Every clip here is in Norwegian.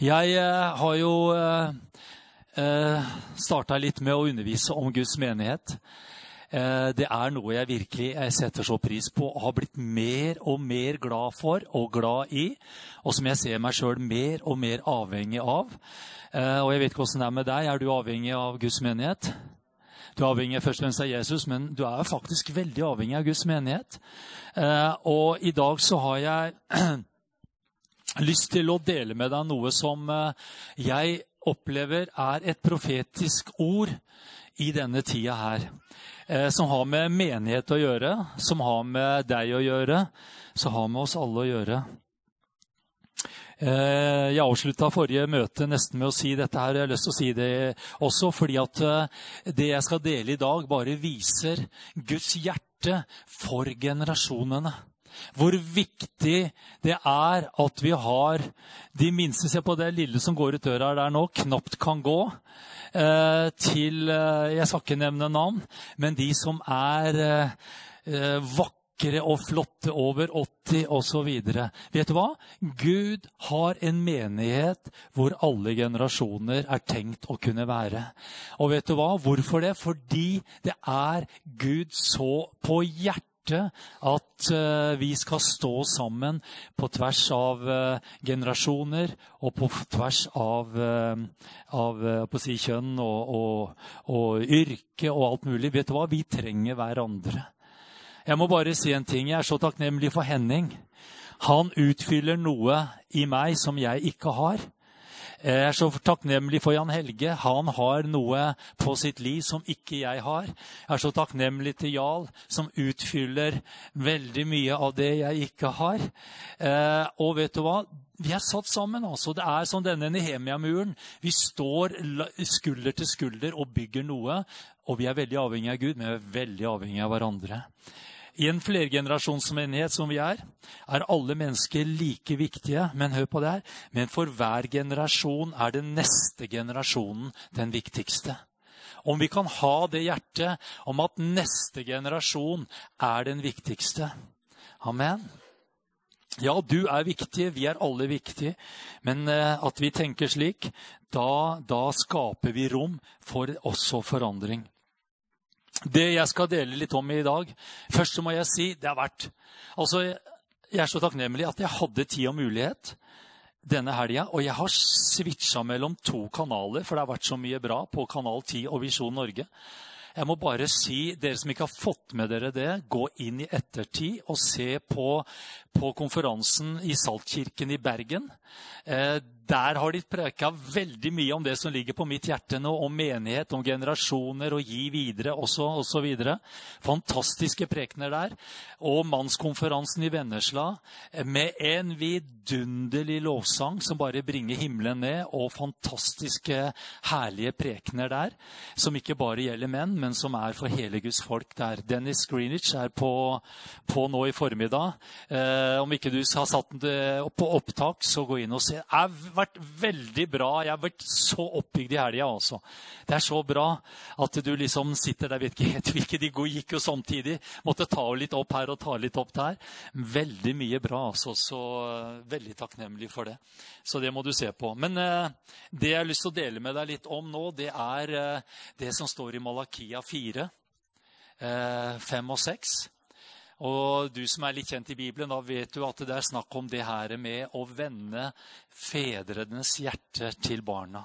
Jeg eh, har jo eh, eh starta litt med å undervise om Guds menighet. Eh, det er noe jeg virkelig setter så pris på og har blitt mer og mer glad for og glad i. Og som jeg ser meg sjøl mer og mer avhengig av. Og jeg vet ikke åssen det er med deg. Er du avhengig av Guds menighet? Du er avhengig først og fremst av Jesus, men du er faktisk veldig avhengig av Guds menighet. Og i dag så har jeg lyst til å dele med deg noe som jeg opplever er et profetisk ord i denne tida her. Eh, som har med menighet å gjøre, som har med deg å gjøre, som har med oss alle å gjøre. Eh, jeg avslutta forrige møte nesten med å si dette her. Jeg har lyst til å si det også fordi at eh, det jeg skal dele i dag, bare viser Guds hjerte for generasjonene. Hvor viktig det er at vi har de minste Se på det lille som går ut døra der nå, knapt kan gå. Eh, til eh, Jeg skal ikke nevne navn, men de som er eh, vakre og flotte over 80 osv. Vet du hva? Gud har en menighet hvor alle generasjoner er tenkt å kunne være. Og vet du hva? Hvorfor det? Fordi det er Gud så på hjertet hjerte at uh, vi skal stå sammen på tvers av uh, generasjoner og på tvers av, uh, av si, kjønn og, og, og, yrke og alt mulig. Vet du hva? Vi trenger hverandre. Jeg må bare si en ting. Jeg er så takknemlig for Henning. Han utfyller noe i meg som jeg ikke har. Jeg er så takknemlig for Jan Helge. Han har noe på sitt liv som ikke jeg har. Jeg er så takknemlig til Jarl, som utfyller veldig mye av det jeg ikke har. Eh, og vet du hva? Vi er satt sammen. altså. Det er som denne Nehemia-muren. Vi står skulder til skulder og bygger noe. Og vi er veldig avhengig av Gud, men vi er veldig avhengig av hverandre. I en flergenerasjonsmenighet som vi er, er alle mennesker like viktige. Men hør på det her. Men for hver generasjon er den neste generasjonen den viktigste. Om vi kan ha det hjertet om at neste generasjon er den viktigste. Amen. Ja, du er viktig, vi er alle viktige. Men eh, at vi tenker slik, da, da skaper vi rom for også forandring det jeg skal dele litt om i dag Først så må jeg si det er verdt. Altså, Jeg er så takknemlig at jeg hadde tid og mulighet denne helga. Og jeg har switcha mellom to kanaler, for det har vært så mye bra på Kanal 10 og Visjon Norge. Jeg må bare si, dere som ikke har fått med dere det, gå inn i ettertid og se på, på konferansen i Saltkirken i Bergen. Eh, der har de preka veldig mye om det som ligger på mitt hjerte nå, om menighet, om generasjoner og gi videre også, osv. Fantastiske prekener der. Og mannskonferansen i Vennesla med en vidunderlig lovsang som bare bringer himmelen ned, og fantastiske, herlige prekener der, som ikke bare gjelder menn, men som er for hele Guds folk der. Dennis Greenwich er på, på nå i formiddag. Eh, om ikke du har satt den på opptak, så gå inn og se. Det har vært veldig bra. Jeg har vært så oppbygd i helga. også. Det er så bra at du liksom sitter der, vet ikke helt hvilke de gikk jo samtidig. Måtte ta litt opp her og ta litt opp der. Veldig mye bra, altså. Så uh, veldig takknemlig for det. Så det må du se på. Men uh, det jeg har lyst til å dele med deg litt om nå, det er det som står i Malakia 4, 5 og 6. Og du som er litt kjent i Bibelen, da vet du at det er snakk om det her med å vende fedrenes hjerte til barna.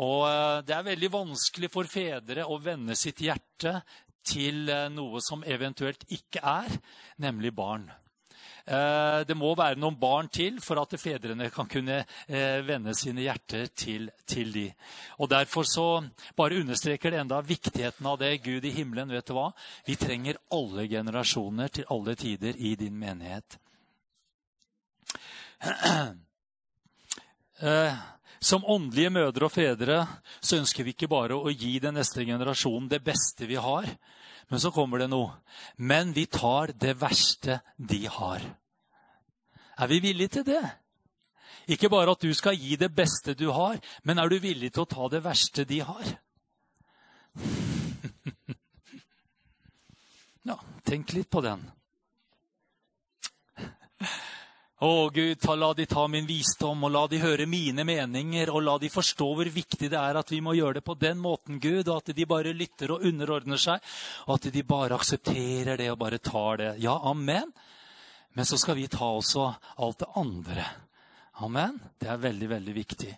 Og eh, det er veldig vanskelig for fedre å vende sitt hjerte til eh, noe som eventuelt ikke er, nemlig barn. Eh, det må være noen barn til for at fedrene kan kunne eh, vende sine hjerter til, til de. Og Derfor så bare understreker det enda viktigheten av det. Gud i himmelen, vet du hva? Vi trenger alle generasjoner til alle tider i din menighet. Eh, som åndelige mødre og fedre så ønsker vi ikke bare å gi den neste generasjonen det beste vi har, men så kommer det noe. Men vi tar det verste de har. Er vi villige til det? Ikke bare at du skal gi det beste du har, men er du villig til å ta det verste de har? Ja, tenk litt på den. Å Gud, ta, la de ta min visdom, og la de høre mine meninger, og la de forstå hvor viktig det er at vi må gjøre det på den måten, Gud, og at de bare lytter og underordner seg, og at de bare aksepterer det og bare tar det. Ja, amen. Men så skal vi ta også alt det andre. Amen. Det er veldig, veldig viktig.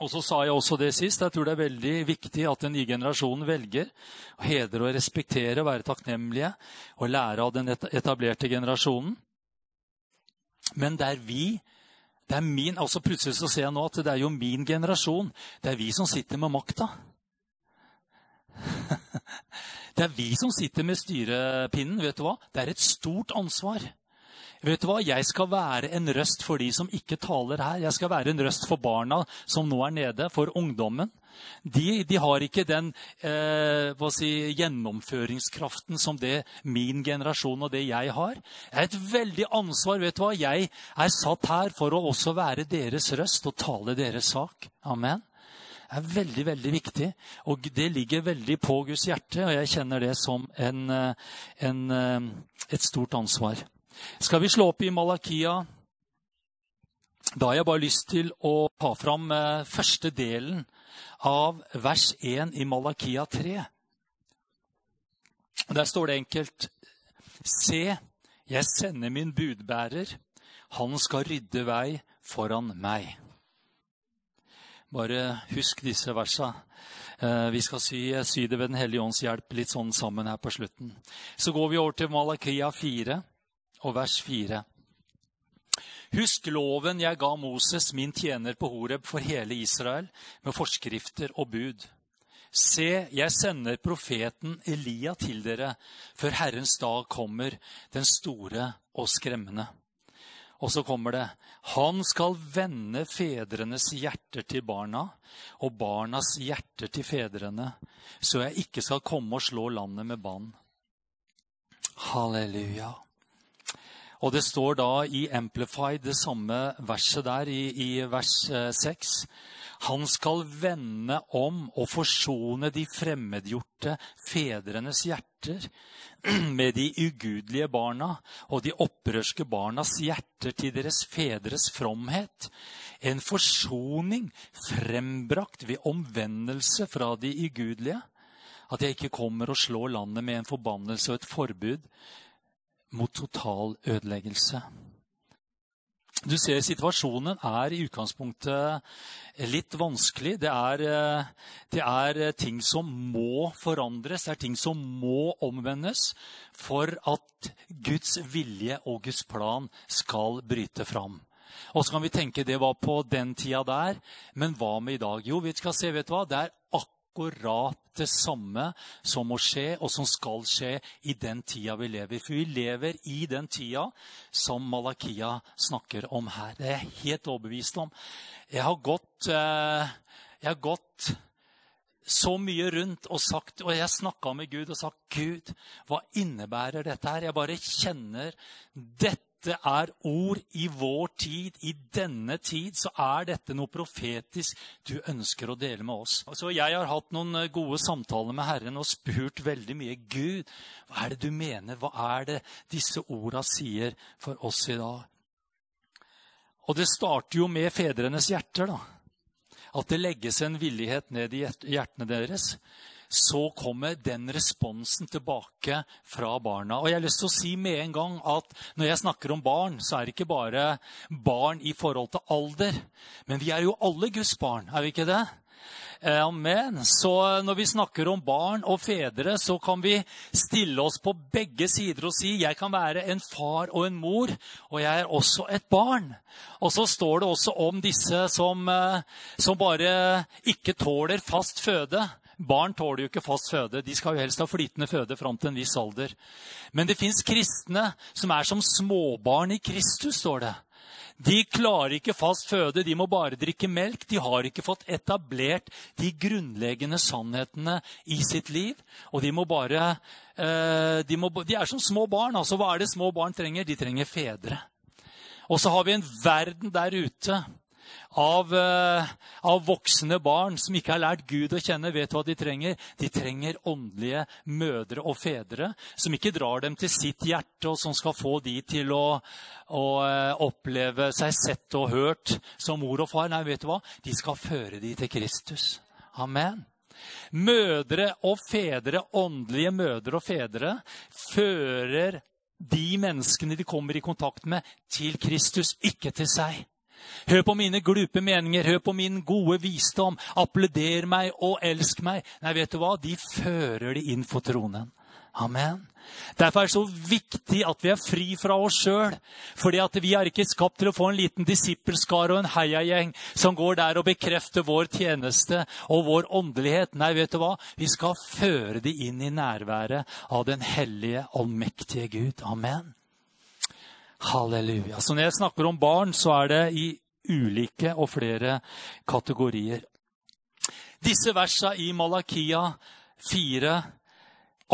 Og så sa jeg også det sist. Jeg tror det er veldig viktig at den nye generasjonen velger å hedre og respektere og være takknemlige og lære av den etablerte generasjonen. Men det er vi det er min, altså Plutselig så ser jeg nå at det er jo min generasjon. Det er vi som sitter med makta. Det er vi som sitter med styrepinnen. vet du hva? Det er et stort ansvar. Vet du hva? Jeg skal være en røst for de som ikke taler her. Jeg skal være en røst for barna som nå er nede, for ungdommen. De, de har ikke den eh, si, gjennomføringskraften som det min generasjon og det jeg har. Det er et veldig ansvar. vet du hva? Jeg er satt her for å også være deres røst og tale deres sak. Amen. Er veldig veldig viktig, og det ligger veldig på Guds hjerte. Og jeg kjenner det som en, eh, en, eh, et stort ansvar. Skal vi slå opp i Malakia? Da har jeg bare lyst til å ta fram eh, første delen av vers 1 i Malakia 3. Der står det enkelt Se, jeg sender min budbærer. Han skal rydde vei foran meg. Bare husk disse versa. Eh, vi skal sy, sy det ved Den hellige ånds hjelp litt sånn sammen her på slutten. Så går vi over til Malakia 4 og vers 4. Husk loven jeg ga Moses, min tjener på Horeb, for hele Israel, med forskrifter og bud. Se, jeg sender profeten Elia til dere før Herrens dag kommer, den store og skremmende. Og så kommer det Han skal vende fedrenes hjerter til barna og barnas hjerter til fedrene, så jeg ikke skal komme og slå landet med bann. Halleluja. Og det står da i Amplified, det samme verset der, i, i vers 6. Eh, Han skal vende om og forsone de fremmedgjorte fedrenes hjerter med de ugudelige barna og de opprørske barnas hjerter til deres fedres fromhet. En forsoning frembrakt ved omvendelse fra de ugudelige. At jeg ikke kommer og slår landet med en forbannelse og et forbud, mot total ødeleggelse. Du ser Situasjonen er i utgangspunktet litt vanskelig. Det er, eh, det er, ting som må forandres, det er ting som må omvendes for at Guds vilje og Guds plan skal bryte fram. Og så kan vi tenke det var på den tida der, men hva med i dag? Jo, vi skal se, vet du hva? Det er akkurat det samme som må skje, og som skal skje i den tida vi lever. For vi lever i den tida som Malakia snakker om her. Det er jeg helt overbevist om. Jeg har gått, eh, jeg har gått så mye rundt og sagt, og jeg snakka med Gud og sagt, 'Gud, hva innebærer dette her?' Jeg bare kjenner dette dette er ord i vår tid, i denne tid, så er dette noe profetisk du ønsker å dele med oss. Så jeg har hatt noen eh, gode samtaler med Herren og spurt veldig mye. Gud, hva er det du mener? Hva er det disse orda sier for oss i dag? Og det starter jo med fedrenes hjerter, da. At det legges en villighet ned i hjertene deres så kommer den responsen tilbake fra barna. Og jeg har lyst til å si med en gang at når jeg snakker om barn, så er det ikke bare barn i forhold til alder. Men vi er jo alle Guds barn, er vi ikke det? Amen. Så når vi snakker om barn og fedre, så kan vi stille oss på begge sider og si jeg kan være en far og en mor, og jeg er også et barn. Og så står det også om disse som, eh, som bare ikke tåler fast føde. Barn tåler jo ikke fast føde. De skal jo helst ha flytende føde fram til en viss alder. Men det fins kristne som er som småbarn i Kristus, står det. De klarer ikke fast føde, de må bare drikke melk. De har ikke fått etablert de grunnleggende sannhetene i sitt liv. Og de må bare eh, de, må, de, er som små barn. altså Hva er det små barn trenger? De trenger fedre. Og så har vi en verden der ute av, eh, av, voksne barn som ikke har lært Gud å kjenne, vet hva de trenger? De trenger åndelige mødre og fedre som ikke drar dem til sitt hjerte, og som skal få de til å, å eh, oppleve seg sett og hørt som mor og far. Nei, vet du hva? De skal føre de til Kristus. Amen. Mødre og fedre, åndelige mødre og fedre, fører de menneskene de kommer i kontakt med, til Kristus, ikke til seg. Hør på mine glupe meninger, hør på min gode visdom. Applauder meg og elsk meg. Nei, vet du hva? De fører det inn for tronen. Amen. Derfor er det så viktig at vi er fri fra oss sjøl. Fordi at vi er ikke skapt til å få en liten disippelskare og en heiagjeng som går der og bekrefter vår tjeneste og vår åndelighet. Nei, vet du hva? Vi skal føre de inn i nærværet av den hellige, allmektige Gud. Amen. Halleluja. Så når jeg snakker om barn, så er det i ulike og flere kategorier. Disse versa i Malakia 4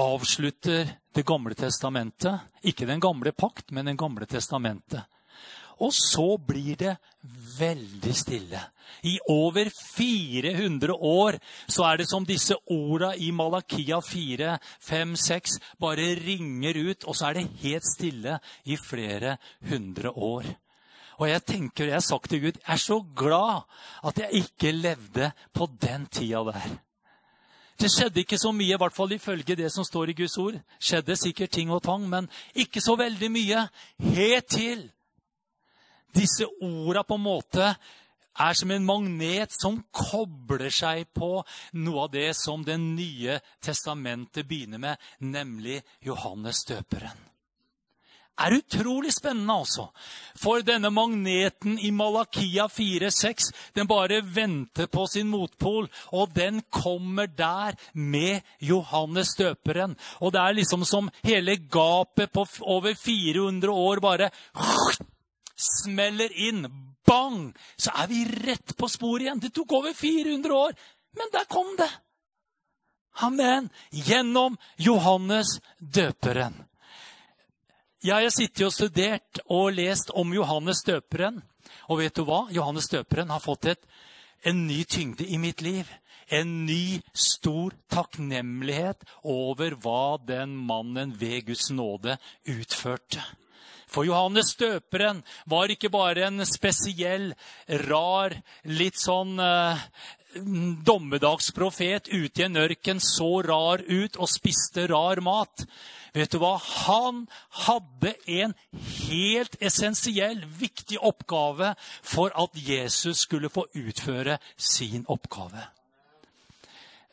avslutter Det gamle testamentet. Ikke Den gamle pakt, men Den gamle testamentet. Og så blir det veldig stille. I over 400 år så er det som disse orda i Malakia 4, 5, 6 bare ringer ut, og så er det helt stille i flere hundre år. Og jeg tenker, jeg har sagt til Gud, jeg er så glad at jeg ikke levde på den tida der. Det skjedde ikke så mye, i hvert fall ifølge det som står i Guds ord. skjedde sikkert ting og tang, men ikke så veldig mye. Helt til disse orda på en måte er som en magnet som kobler seg på noe av det som Det nye testamentet begynner med, nemlig Johannes døperen. Er utrolig spennende, altså. For denne magneten i Malakia 4,6 den bare venter på sin motpol, og den kommer der med Johannes døperen. Og det er liksom som hele gapet på over 400 år bare smeller inn, bang, så er vi rett på sporet igjen. Det tok over 400 år, men der kom det. Amen. Gjennom Johannes døperen. Jeg har sittet og studert og lest om Johannes døperen. Og vet du hva? Johannes døperen har fått et, en ny tyngde i mitt liv. En ny, stor takknemlighet over hva den mannen ved Guds nåde utførte. For Johannes døperen var ikke bare en spesiell, rar, litt sånn eh, dommedagsprofet ute i en ørken, så rar ut og spiste rar mat. Vet du hva? Han hadde en helt essensiell, viktig oppgave for at Jesus skulle få utføre sin oppgave.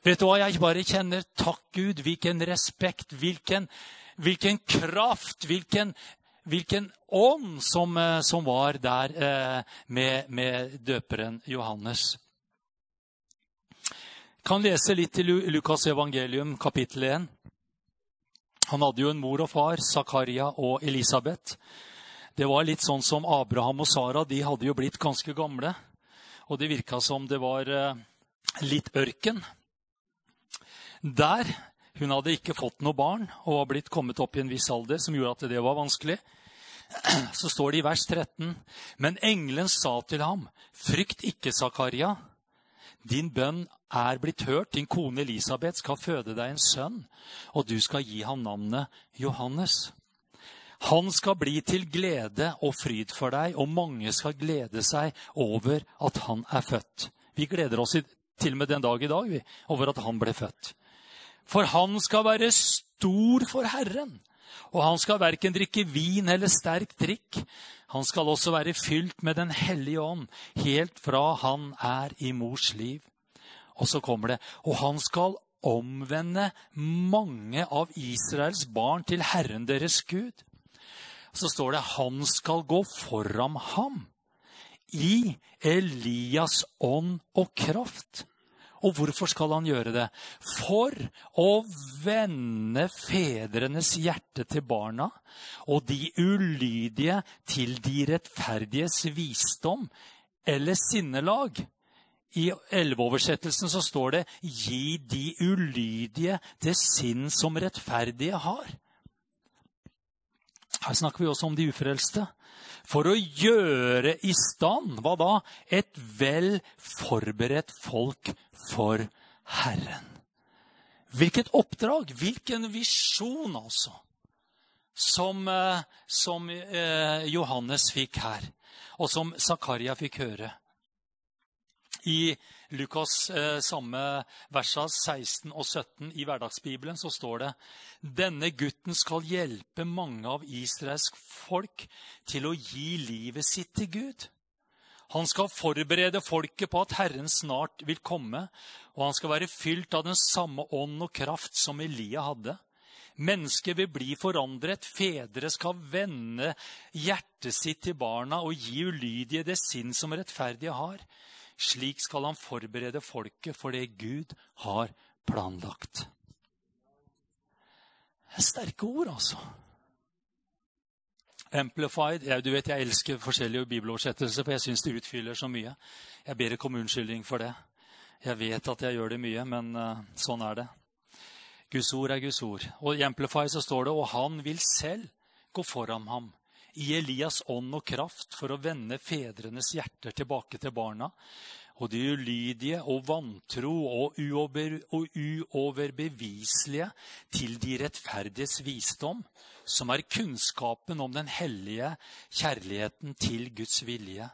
Vet du hva? Jeg bare kjenner Takk, Gud. Hvilken respekt, hvilken, hvilken kraft, hvilken hvilken ånd som, eh, som var der eh, med, med, døperen Johannes. Kan lese litt i Lukas evangelium, kapittel 1. Han hadde jo en mor og far, Zakaria og Elisabeth. Det var litt sånn som Abraham og Sara. De hadde jo blitt ganske gamle. Og det virka som det var eh, litt ørken. Der hun hadde ikke fått noe barn og var blitt kommet opp i en viss alder som gjorde at det var vanskelig. Så står det i vers 13.: Men engelen sa til ham, frykt ikke, Zakaria. Din bønn er blitt hørt. Din kone Elisabeth skal føde deg en sønn, og du skal gi ham navnet Johannes. Han skal bli til glede og fryd for deg, og mange skal glede seg over at han er født. Vi gleder oss til og med den dag i dag over at han ble født. For han skal være stor for Herren, og han skal verken drikke vin eller sterk drikk. Han skal også være fylt med Den hellige ånd, helt fra han er i mors liv. Og så kommer det Og han skal omvende mange av Israels barn til Herren deres Gud. Så står det han skal gå foran ham i Elias ånd og kraft og hvorfor skal han gjøre det? For å vende fedrenes hjerte til barna og de ulydige til de rettferdiges visdom eller sinnelag. I elveoversettelsen så står det 'gi de ulydige det sinn som rettferdige har'. Her snakker vi også om de ufrelste. For å gjøre i stand hva da? Et vel forberedt folk for Herren. Hvilket oppdrag, hvilken visjon, altså, som, eh, som eh, Johannes fikk her, og som Zakaria fikk høre. I Lukas eh, samme versa 16 og 17 i hverdagsbibelen så står det denne gutten skal hjelpe mange av Israels folk til å gi livet sitt til Gud. Han skal forberede folket på at Herren snart vil komme, og han skal være fylt av den samme ånd og kraft som Elia hadde. Mennesket vil bli forandret. Fedre skal vende hjertet sitt til barna og gi ulydige det sinn som rettferdige har. Slik skal han forberede folket for det Gud har planlagt. Det er sterke ord, altså. Amplified ja, du vet, Jeg elsker forskjellige bibeloversettelser, for jeg syns det utfyller så mye. Jeg ber ikke om unnskyldning for det. Jeg vet at jeg gjør det mye, men uh, sånn er det. Guds ord er Guds ord. Og I Amplify så står det og han vil selv gå foran ham i Elias ånd og kraft for å vende fedrenes hjerter tilbake til barna, og de ulydige og vantro og, uover, og uoverbeviselige til de rettferdiges visdom, som er kunnskapen om den hellige kjærligheten til Guds vilje,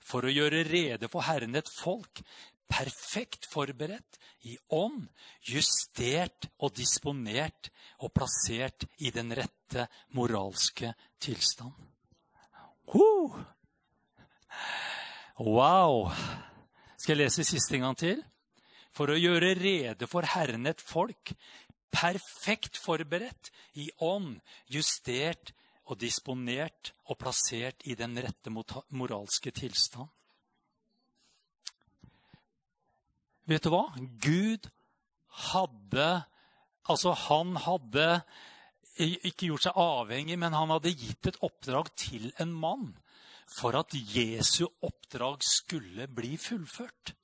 for å gjøre rede for Herren et folk, perfekt forberedt, i ånd, justert og disponert og plassert i den rette moralske tilstand. Uh! Wow! Skal jeg lese siste gang til? For å gjøre rede for Herren et folk, perfekt forberedt, i ånd, justert og disponert og plassert i den rette moralske tilstand. Vet du hva? Gud hadde Altså, han hadde ikke gjort seg avhengig, men han hadde gitt et oppdrag til en mann for at Jesu oppdrag skulle bli fullført.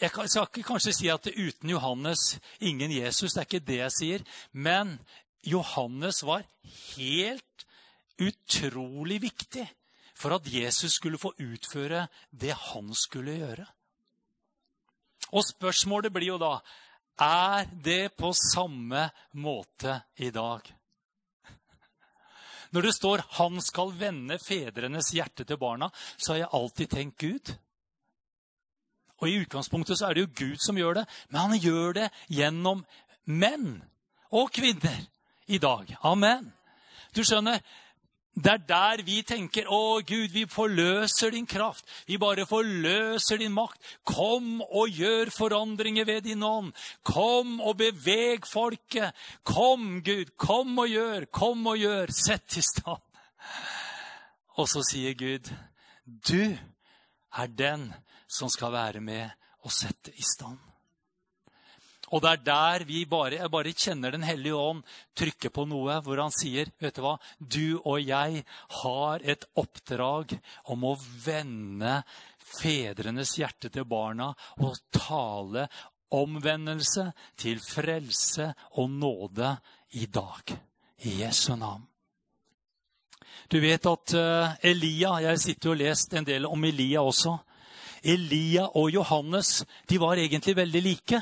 Jeg skal ikke kanskje si at uten Johannes ingen Jesus. Det er ikke det jeg sier. Men Johannes var helt utrolig viktig for at Jesus skulle få utføre det han skulle gjøre. Og spørsmålet blir jo da er det på samme måte i dag? Når det står 'Han skal vende fedrenes hjerte til barna', så har jeg alltid tenkt Gud. Og I utgangspunktet så er det jo Gud som gjør det, men han gjør det gjennom menn og kvinner i dag. Amen. Du skjønner, det er der vi tenker å Gud, vi forløser din kraft. Vi bare forløser din makt. Kom og gjør forandringer ved din ånd. Kom og beveg folket. Kom, Gud, kom og gjør, kom og gjør. Sett i stand. Og så sier Gud, du er den som skal være med og sette i stand. Og det er der vi bare, bare kjenner Den hellige ånd trykke på noe hvor han sier vet du hva, du og jeg har et oppdrag om å vende fedrenes hjerte til barna og tale omvendelse til frelse og nåde i dag. I Jesu navn. Du vet at uh, Elia Jeg sitter og har lest en del om Elia også. Elia og Johannes de var egentlig veldig like.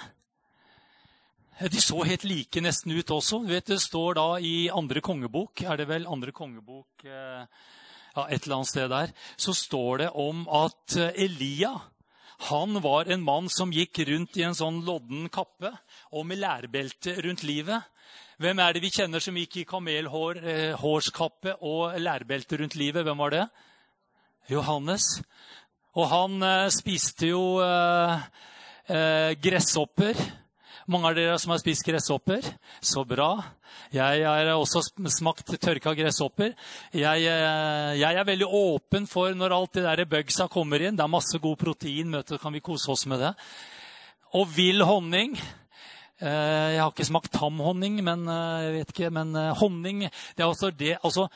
De så helt like nesten ut også. Vet, det står da i andre kongebok, er det vel andre kongebok eh, ja, et eller annet sted der, så står det om at eh, Elia han var en mann som gikk rundt i en sånn lodden kappe og med lærbelte rundt livet. Hvem er det vi kjenner som gikk i kamelhårskappe eh, og lærbelte rundt livet? Hvem var det? Johannes. Og han spiste jo eh, eh gresshopper mange av dere som har spist gresshopper? Så bra. Jeg har også smakt tørka gresshopper. Jeg, eh, jeg, er veldig åpen for når alt det der bugsa kommer inn. Det er masse god protein. Møte, kan vi kose oss med det. Og vill honning. Eh, jeg har ikke smakt tamhonning, men eh, jeg vet ikke, men honning det er også det, altså,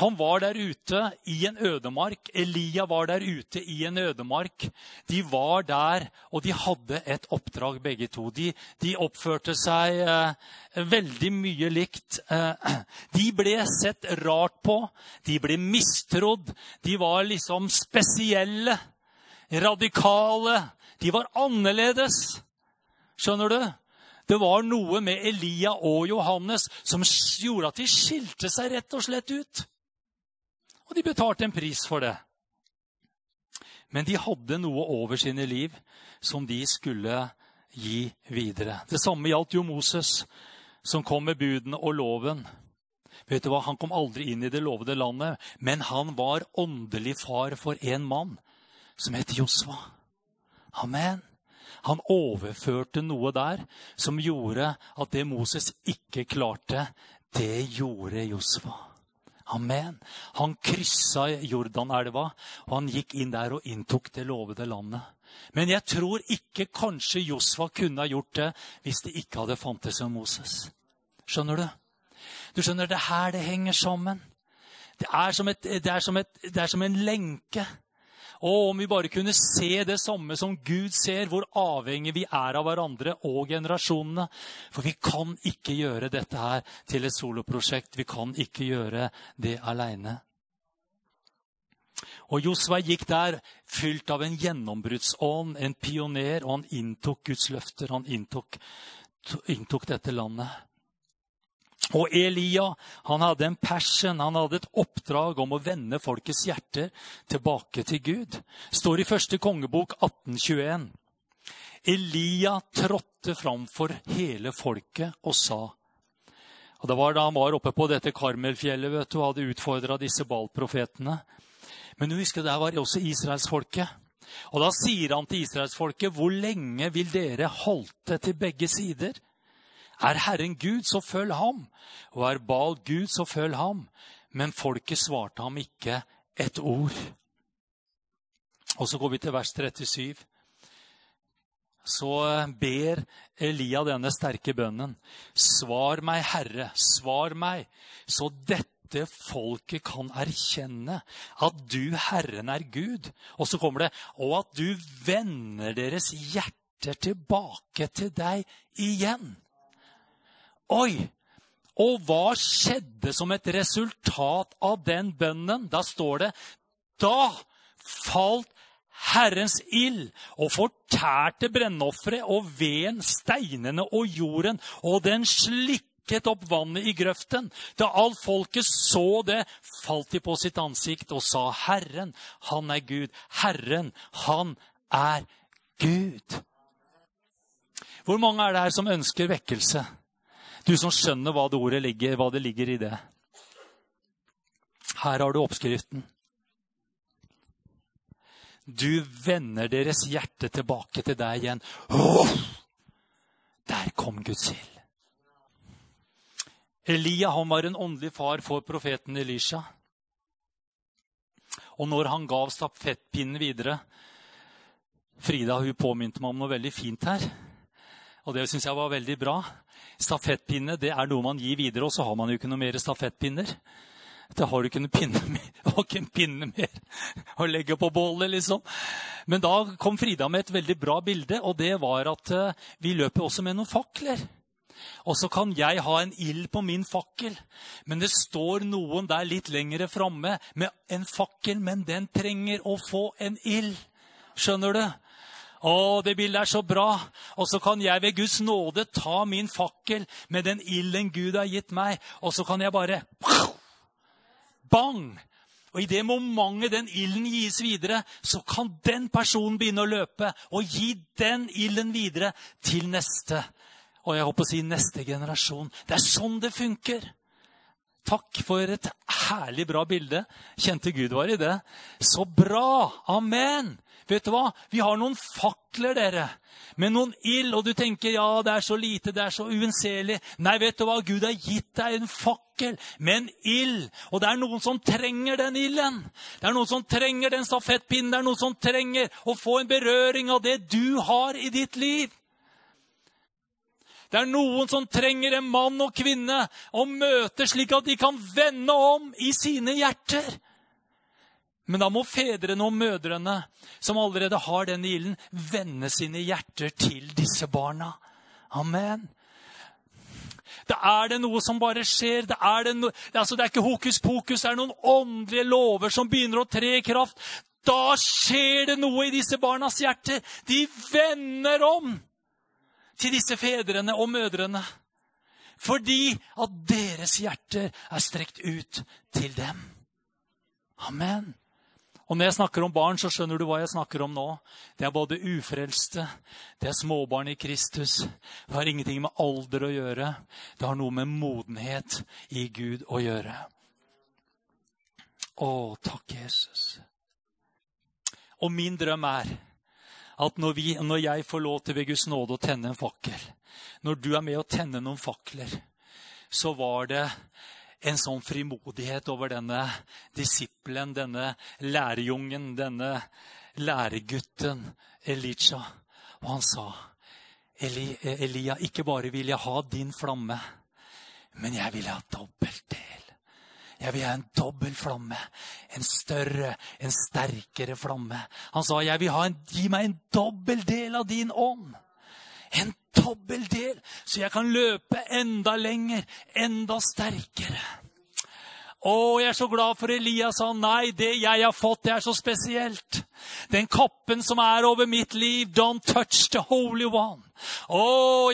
Han var der ute i en ødemark. Elia var der ute i en ødemark. De var der, og de hadde et oppdrag, begge to. De, de oppførte seg eh, veldig mye likt. Eh, de ble sett rart på. De ble mistrodd. De var liksom spesielle, radikale. De var annerledes. Skjønner du? Det var noe med Elia og Johannes som gjorde at de skilte seg rett og slett ut. Og de betalte en pris for det. Men de hadde noe over sine liv som de skulle gi videre. Det samme gjaldt jo Moses, som kom med budene og loven. Vet du hva? Han kom aldri inn i det lovede landet, men han var åndelig far for en mann som het Josva. Amen. Han overførte noe der som gjorde at det Moses ikke klarte, det gjorde Josva. Amen. Han kryssa Jordanelva, og han gikk inn der og inntok det lovede landet. Men jeg tror ikke kanskje Josfa kunne ha gjort det hvis det ikke hadde fantes en Moses. Skjønner du? Du skjønner, Det her det henger sammen. Det er som, et, det er som, et, det er som en lenke. Og om vi bare kunne se det samme som Gud ser, hvor avhengig vi er av hverandre og generasjonene. For vi kan ikke gjøre dette her til et soloprosjekt. Vi kan ikke gjøre det aleine. Og Josva gikk der fylt av en gjennombruddsånd, en pioner, og han inntok Guds løfter. Han inntok, inntok dette landet. Og Elia han hadde en passion, han hadde et oppdrag om å vende folkets hjerter tilbake til Gud. Står i første kongebok 1821. Elia trådte framfor hele folket og sa og Det var da han var oppe på dette Karmelfjellet vet du, og hadde utfordra disse Baal-profetene. Men du husker, der var også israelsfolket. Og da sier han til israelsfolket, hvor lenge vil dere halte til begge sider? Er Herren Gud, så følg ham. Og er Bal Gud, så følg ham. Men folket svarte ham ikke et ord. Og så går vi til vers 37. Så ber Elia denne sterke bønnen. Svar meg, Herre, svar meg, så dette folket kan erkjenne at du, Herren, er Gud. Og så kommer det, og at du vender deres hjerter tilbake til deg igjen. Oi! Og hva skjedde som et resultat av den bønnen? Da står det Da falt Herrens ild og fortærte brennofferet og veden, steinene og jorden, og den slikket opp vannet i grøften. Da alt folket så det, falt de på sitt ansikt og sa, Herren, han er Gud. Herren, han er Gud. Hvor mange er det her som ønsker vekkelse? Du som skjønner hva det ordet ligger, hva det ligger i det. Her har du oppskriften. Du vender deres hjerte tilbake til deg igjen. Oh! Der kom Guds ild. Elia han var en åndelig far for profeten Elisha. Og når han gav stafettpinnen videre Frida hun påmynte meg om noe veldig fint her. Og det syns jeg var veldig bra. Stafettpinne det er noe man gir videre, og så har man jo ikke noe mer stafettpinner. Da har du ikke, pinne mer, ikke en pinne mer å legge på bålet, liksom. Men da kom Frida med et veldig bra bilde, og det var at uh, vi løper også med noen fakler. Og så kan jeg ha en ild på min fakkel, men det står noen der litt lengre framme med en fakkel, men den trenger å få en ild. Skjønner du? Å, det bildet er så bra. Og så kan jeg ved Guds nåde ta min fakkel med den ilden Gud har gitt meg, og så kan jeg bare Bang! Og I det momentet den ilden gis videre, så kan den personen begynne å løpe og gi den ilden videre til neste. Og jeg håper å si neste generasjon. Det er sånn det funker. Takk for et herlig bra bilde. Kjente Gud var i det. Så bra! Amen! Vet du hva? Vi har noen fakler, dere. Med noen ild. Og du tenker ja, det er så lite, det er så uunnselig. Nei, vet du hva? Gud har gitt deg en fakkel med en ild. Og det er noen som trenger den ilden. Det er noen som trenger den stafettpinnen. Det er noen som trenger å få en berøring av det du har i ditt liv. Det er noen som trenger en mann og kvinne å møte, slik at de kan vende om i sine hjerter. Men da må fedrene og mødrene, som allerede har den ilden, vende sine hjerter til disse barna. Amen. Da er det noe som bare skjer. Det er, det no, altså det er ikke hokus pokus. Det er noen åndelige lover som begynner å tre i kraft. Da skjer det noe i disse barnas hjerter. De vender om til disse fedrene og mødrene. Fordi at deres hjerter er strekt ut til dem. Amen. Og når jeg snakker om barn, så skjønner du hva jeg snakker om nå. Det er både ufrelste, det er småbarn i Kristus. Det har ingenting med alder å gjøre. Det har noe med modenhet i Gud å gjøre. Å, takk, Jesus. Og min drøm er at når, vi, når jeg får lov til ved Guds nåde å tenne en fakkel, når du er med å tenne noen fakler, så var det en sånn frimodighet over denne disippelen, denne lærerjungen, denne læregutten Elija. Og han sa, Eli, Elia, ikke bare vil jeg ha din flamme, men jeg vil ha dobbelt del. Jeg vil ha en dobbel flamme. En større, en sterkere flamme. Han sa, jeg vil ha en, gi meg en dobbel del av din ånd. En dobbel del, så jeg kan løpe enda lenger, enda sterkere. Å, jeg er så glad for Elias sa nei, det jeg har fått, det er så spesielt. Den kappen som er over mitt liv, don't touch the holy one. Å,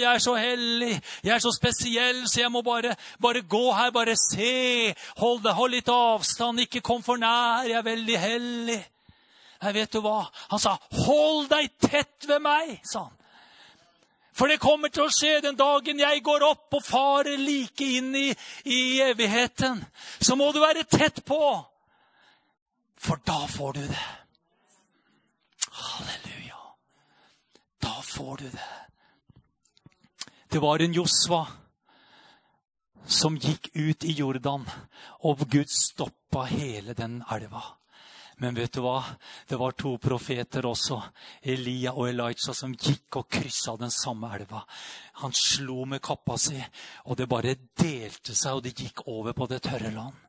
jeg er så hellig, jeg er så spesiell, så jeg må bare, bare gå her, bare se. Hold, hold litt avstand, ikke kom for nær, jeg er veldig hellig. Nei, vet du hva? Han sa, 'Hold deg tett ved meg', sa han. For det kommer til å skje den dagen jeg går opp og farer like inn i, i evigheten. Så må du være tett på, for da får du det. Halleluja. Da får du det. Det var en Josva som gikk ut i Jordan, og Gud stoppa hele den elva. Men vet du hva? Det var to profeter også, Elia og Elijah, som gikk og kryssa den samme elva. Han slo med kappa si, og det bare delte seg, og de gikk over på det tørre land.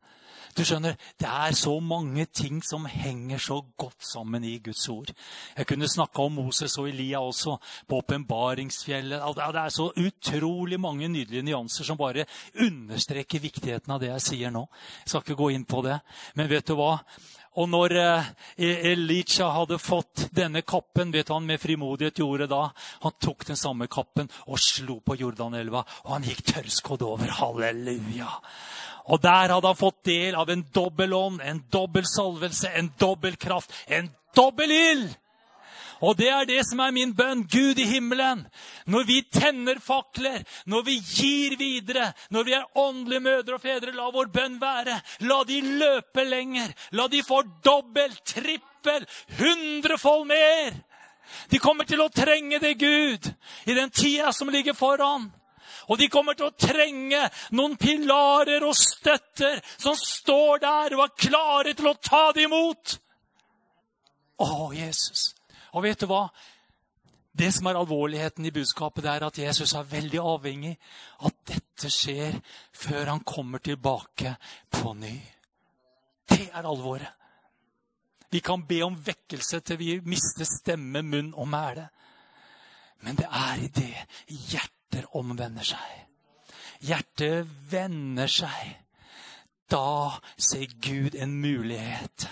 Du skjønner, Det er så mange ting som henger så godt sammen i Guds ord. Jeg kunne snakka om Moses og Elia også, på åpenbaringsfjellet. Det er så utrolig mange nydelige nyanser som bare understreker viktigheten av det jeg sier nå. Jeg skal ikke gå inn på det. Men vet du hva? Og når eh, Elisha hadde fått denne kappen, vet du han med frimodighet gjorde da? Han tok den samme kappen og slo på Jordanelva, og han gikk tørrskodd over. Halleluja! Og der hadde han fått del av en dobbel ånd, en dobbel salvelse, en dobbel kraft, en dobbel ild! Og det er det som er min bønn. Gud i himmelen. Når vi tenner fakler, når vi gir videre, når vi er åndelige mødre og fedre, la vår bønn være. La de løpe lenger. La de få dobbelt, trippel, hundrefold mer. De kommer til å trenge det, Gud, i den tida som ligger foran. Og de kommer til å trenge noen pilarer og støtter som står der og er klare til å ta det imot. Å, Jesus. Og vet du hva? Det som er alvorligheten i budskapet, det er at Jesus er veldig avhengig av at dette skjer før han kommer tilbake på ny. Det er alvoret. Vi kan be om vekkelse til vi mister stemme, munn og mæle. Men det er i det hjerter omvender seg. Hjertet vender seg. Da ser Gud en mulighet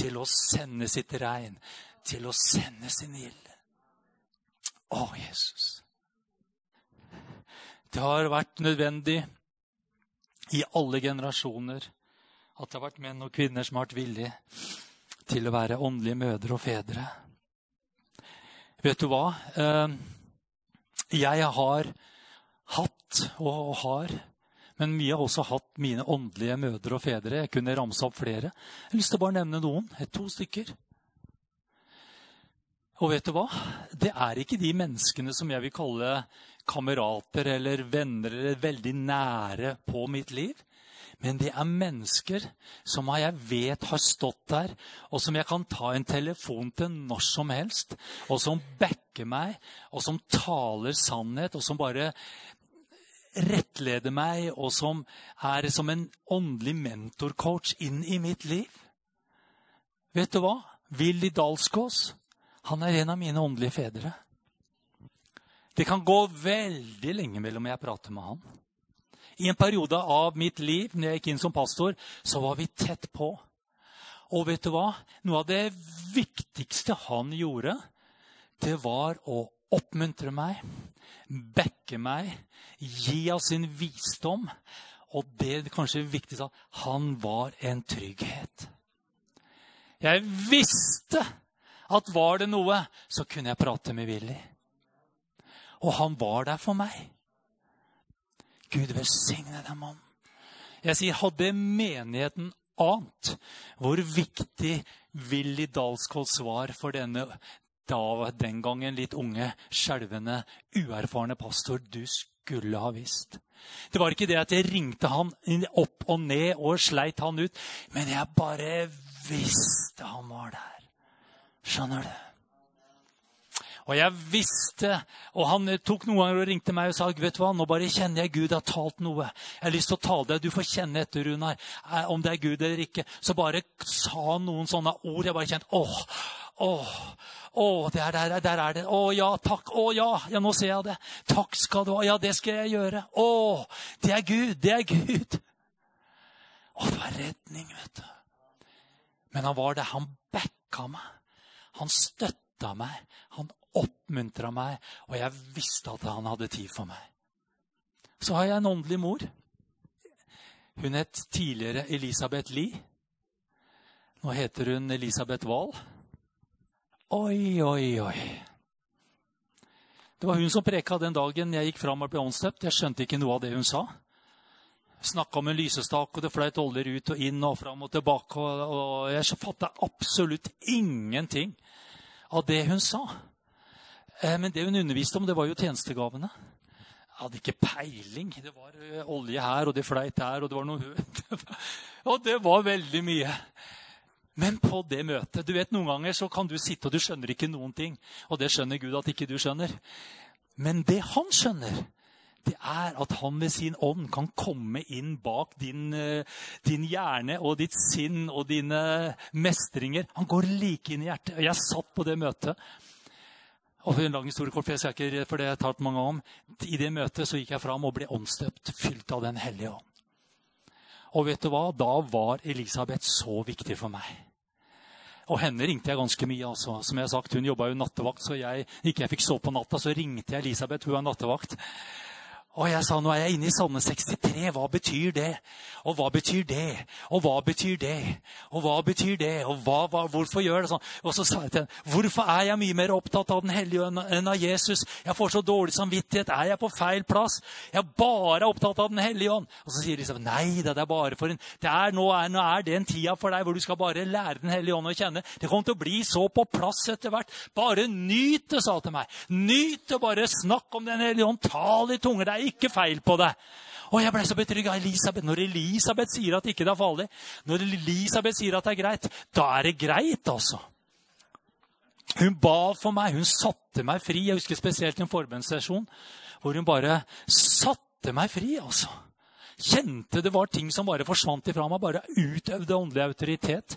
til å sende sitt regn til å sende sin ild. Å, Jesus. Det har vært nødvendig i alle generasjoner at det har vært menn og kvinner som har vært villige til å være åndelige mødre og fedre. Vet du hva? Eh, jeg har hatt og har men mye har også hatt mine åndelige mødre og fedre. Jeg kunne ramse opp flere. Jeg har lyst til å bare nevne noen. To stykker. Og vet du hva? Det er ikke de menneskene som jeg vil kalle kamerater eller venner eller veldig nære på mitt liv. Men det er mennesker som jeg vet har stått der, og som jeg kan ta en telefon til når som helst, og som backer meg, og som taler sannhet, og som bare rettleder meg, og som er som en åndelig mentorcoach inn i mitt liv. Vet du hva? Willy Dalsgaas, han er en av mine åndelige fedre. Det kan gå veldig lenge mellom jeg prater med han. I en periode av mitt liv når jeg gikk inn som pastor, så var vi tett på. Og vet du hva? Noe av det viktigste han gjorde, det var å oppmuntre meg, backe meg, gi av sin visdom. Og det kanskje viktigste han var en trygghet. Jeg visste at var det noe, så kunne jeg prate med Willy. Og han var der for meg. Gud velsigne den mannen. Jeg sier, hadde menigheten ant hvor viktig Willy Dalskolds var for denne da, den gangen litt unge, skjelvende, uerfarne pastor, du skulle ha visst. Det var ikke det at jeg ringte han opp og ned og sleit han ut, men jeg bare visste han var der. Skjønner du? Og jeg visste, og han tok noen ganger og ringte meg og sa vet du hva, nå bare kjenner jeg Gud har talt noe. Jeg har lyst til å tale deg. Du får kjenne etter, Runar, eh, om det er Gud eller ikke. Så bare sa han noen sånne ord. Jeg bare kjente åh, åh, åh, der, der, der er det. Å ja, takk. Å ja, ja, nå ser jeg det. Takk skal du ha. Ja, det skal jeg gjøre. Å, det er Gud. Det er Gud. Å, det var redning, vet du. Men han var det. Han backa meg. Han støtta meg. Han oppmuntra meg, og jeg visste at han hadde tid for meg. Så har jeg en åndelig mor. Hun het tidligere Elisabeth Lie. Nå heter hun Elisabeth Wahl. Oi, oi, oi. Det var hun som preka den dagen jeg gikk fram og ble åndsdøpt. Jeg skjønte ikke noe av det hun sa. Snakka om en lysestak, og det fløyt oljer ut og inn og fram og tilbake. Og, jeg fatta absolutt ingenting av det hun sa. Eh, men det hun underviste om, det var jo tjenestegavene. Jeg hadde ikke peiling. Det var eh, olje her, og det fleit der, og det var noe Og det var veldig mye. Men på det møtet du vet Noen ganger så kan du sitte og du skjønner ikke noen ting. Og det skjønner Gud at ikke du skjønner. Men det han skjønner, det er at han ved sin ånd kan komme inn bak din, eh, din, hjerne og ditt sinn og dine mestringer. Han går like inn i hjertet. Og jeg satt på det møtet. Og en lang historie for, ikke, for det har jeg talt mange om. I det møtet så gikk jeg fram og ble åndsdøpt, fylt av Den hellige ånd. Og vet du hva? Da var Elisabeth så viktig for meg. Og henne ringte jeg ganske mye. altså. Som jeg har sagt, Hun jobba jo nattevakt, så jeg ikke jeg fikk sove på natta, så ringte jeg Elisabeth. Hun er nattevakt. Og jeg sa nå er jeg inne i Salme 63. Hva betyr det? Og hva betyr det? Og hva betyr det? Og hva betyr det? Og hva, hva, hvorfor gjør det sånn? Og så sa jeg til henne hvorfor er jeg mye mer opptatt av Den hellige enn av Jesus? Jeg får så dårlig samvittighet. Er jeg på feil plass? Jeg er bare opptatt av Den hellige ånd. Og så sier de sånn Nei, det er bare for en det er, nå, er, nå er det en tida for deg hvor du skal bare lære Den hellige ånd å kjenne. Det kommer til å bli så på plass etter hvert. Bare nyt det, sa hun til meg. Nyt det, bare snakk om Den hellige ånd. Tal i tunger. Det er ikke feil på det. Og jeg ble så betrygga. Når Elisabeth sier at ikke det er farlig, når Elisabeth sier at det er greit, da er det greit, altså. Hun ba for meg. Hun satte meg fri. Jeg husker spesielt en forbønnssesjon hvor hun bare satte meg fri. altså. Kjente det var ting som bare forsvant ifra meg. Bare utøvde åndelig autoritet.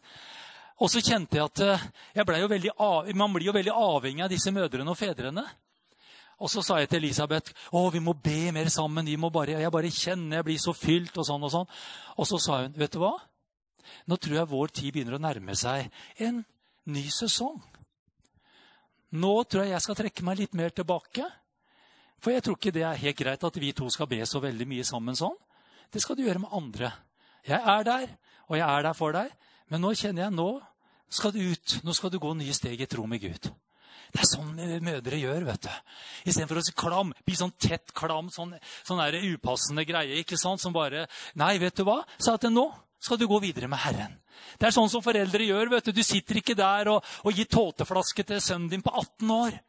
Og så kjente jeg at eh, jeg jo veldig man blir jo veldig avhengig av disse mødrene og fedrene. Og så sa jeg til Elisabeth å, vi må be mer sammen. Vi må bare, jeg bare kjenner jeg blir så fylt. Og sånn og sånn. Og så sa hun, vet du hva? Nå tror jeg vår tid begynner å nærme seg en ny sesong. Nå tror jeg jeg skal trekke meg litt mer tilbake. For jeg tror ikke det er helt greit at vi to skal be så veldig mye sammen sånn. Det skal du gjøre med andre. Jeg er der, og jeg er der for deg. Men nå kjenner jeg nå skal du ut. Nå skal du gå nye steg i tro med Gud. Det er sånn mødre gjør. vet du. Istedenfor å si klam, bli sånn tett klam, sånn, sånn der upassende greie. ikke sant, som bare, Nei, vet du hva? Sa at nå skal du gå videre med Herren. Det er sånn som foreldre gjør. vet Du Du sitter ikke der og, og gir tåteflaske til sønnen din på 18 år.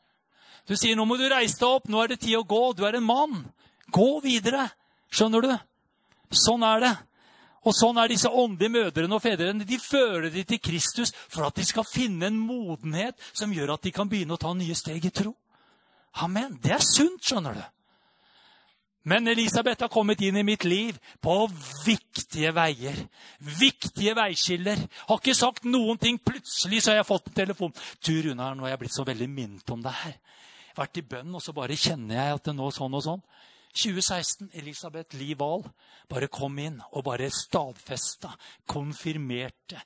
Du sier nå må du reise deg opp, nå er det tid å gå. Du er en mann. Gå videre. Skjønner du? Sånn er det. Og sånn er disse åndelige mødrene og fedrene. De fører de til Kristus for at de skal finne en modenhet som gjør at de kan begynne å ta nye steg i tro. Amen. Det er sunt, skjønner du. Men Elisabeth har kommet inn i mitt liv på viktige veier. Viktige veiskiller. Har ikke sagt noen ting. Plutselig så har jeg fått en telefon. Du, Runar, nå har jeg blitt så veldig minnet om det her. Vært i bønn, og så bare kjenner jeg at det nå sånn og sånn. 2016, Elisabeth Lie Wahl bare kom inn og bare stadfesta, konfirmerte,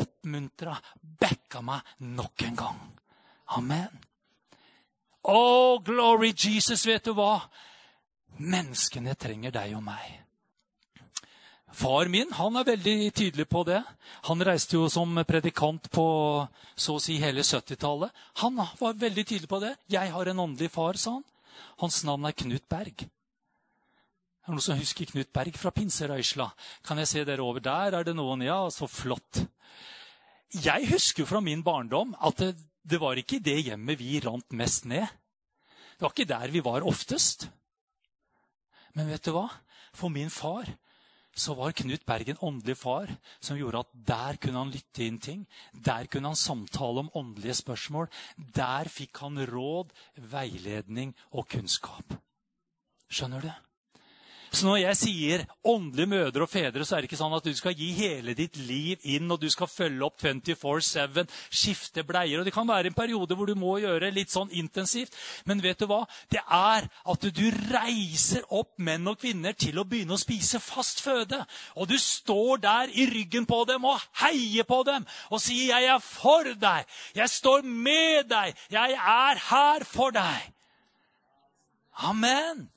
oppmuntra, backa meg nok en gang. Amen. Oh, glory Jesus, vet du hva? Menneskene trenger deg og meg. Far min han er veldig tydelig på det. Han reiste jo som predikant på så å si hele 70-tallet. Han var veldig tydelig på det. 'Jeg har en åndelig far', sa han. Hans navn er Knut Berg. Er det noen som husker Knut Berg fra Pinserøysla? Kan jeg se dere over der? Er det noen? Ja, så flott. Jeg husker fra min barndom at det, det var ikke det hjemmet vi rant mest ned. Det var ikke der vi var oftest. Men vet du hva? For min far så var Knut Berg en åndelig far som gjorde at der kunne han lytte inn ting. Der kunne han samtale om åndelige spørsmål. Der fikk han råd, veiledning og kunnskap. Skjønner du? Så når jeg sier åndelige mødre og fedre, så er det ikke sånn at du skal gi hele ditt liv inn, og du skal følge opp 24-7, skifte bleier. og Det kan være en periode hvor du må gjøre litt sånn intensivt. Men vet du hva? Det er at du reiser opp menn og kvinner til å begynne å spise fast føde. Og du står der i ryggen på dem og heier på dem og sier 'Jeg er for deg'. 'Jeg står med deg'. 'Jeg er her for deg'. Amen.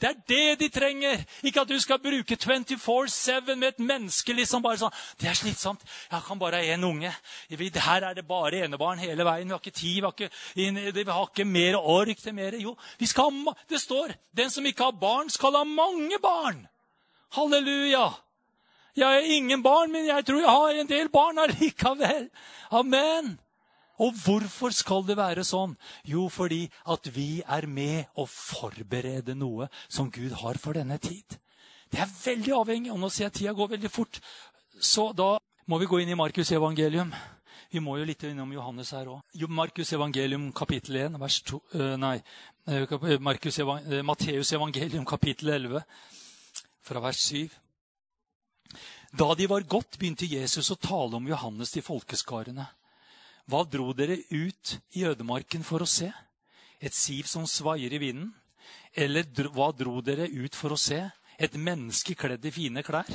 Det er det de trenger. Ikke at du skal bruke 24-7 med et menneske. liksom bare sånn, Det er slitsomt. Jeg kan bare ha én unge. Her er det bare enebarn hele veien. Vi har ikke tid, vi har ikke, vi har ikke mer ork til mer. Jo, vi skal ha, det står den som ikke har barn, skal ha mange barn. Halleluja. Jeg har ingen barn, men jeg tror jeg har en del barn allikevel. Amen. Og hvorfor skal det være sånn? Jo, fordi at vi er med å forberede noe som Gud har for denne tid. Det er veldig avhengig. Og nå ser jeg tida går veldig fort. Så da må vi gå inn i Markus evangelium. Vi må jo litt innom Johannes her òg. Markus evangelium kapittel 1, vers 2 uh, Nei. Markus evangelium, Matteus evangelium kapittel 11, fra vers 7. Da de var godt, begynte Jesus å tale om Johannes til folkeskarene. Hva dro dere ut i ødemarken for å se? Et siv som svaier i vinden? Eller hva dro dere ut for å se? Et menneske kledd i fine klær?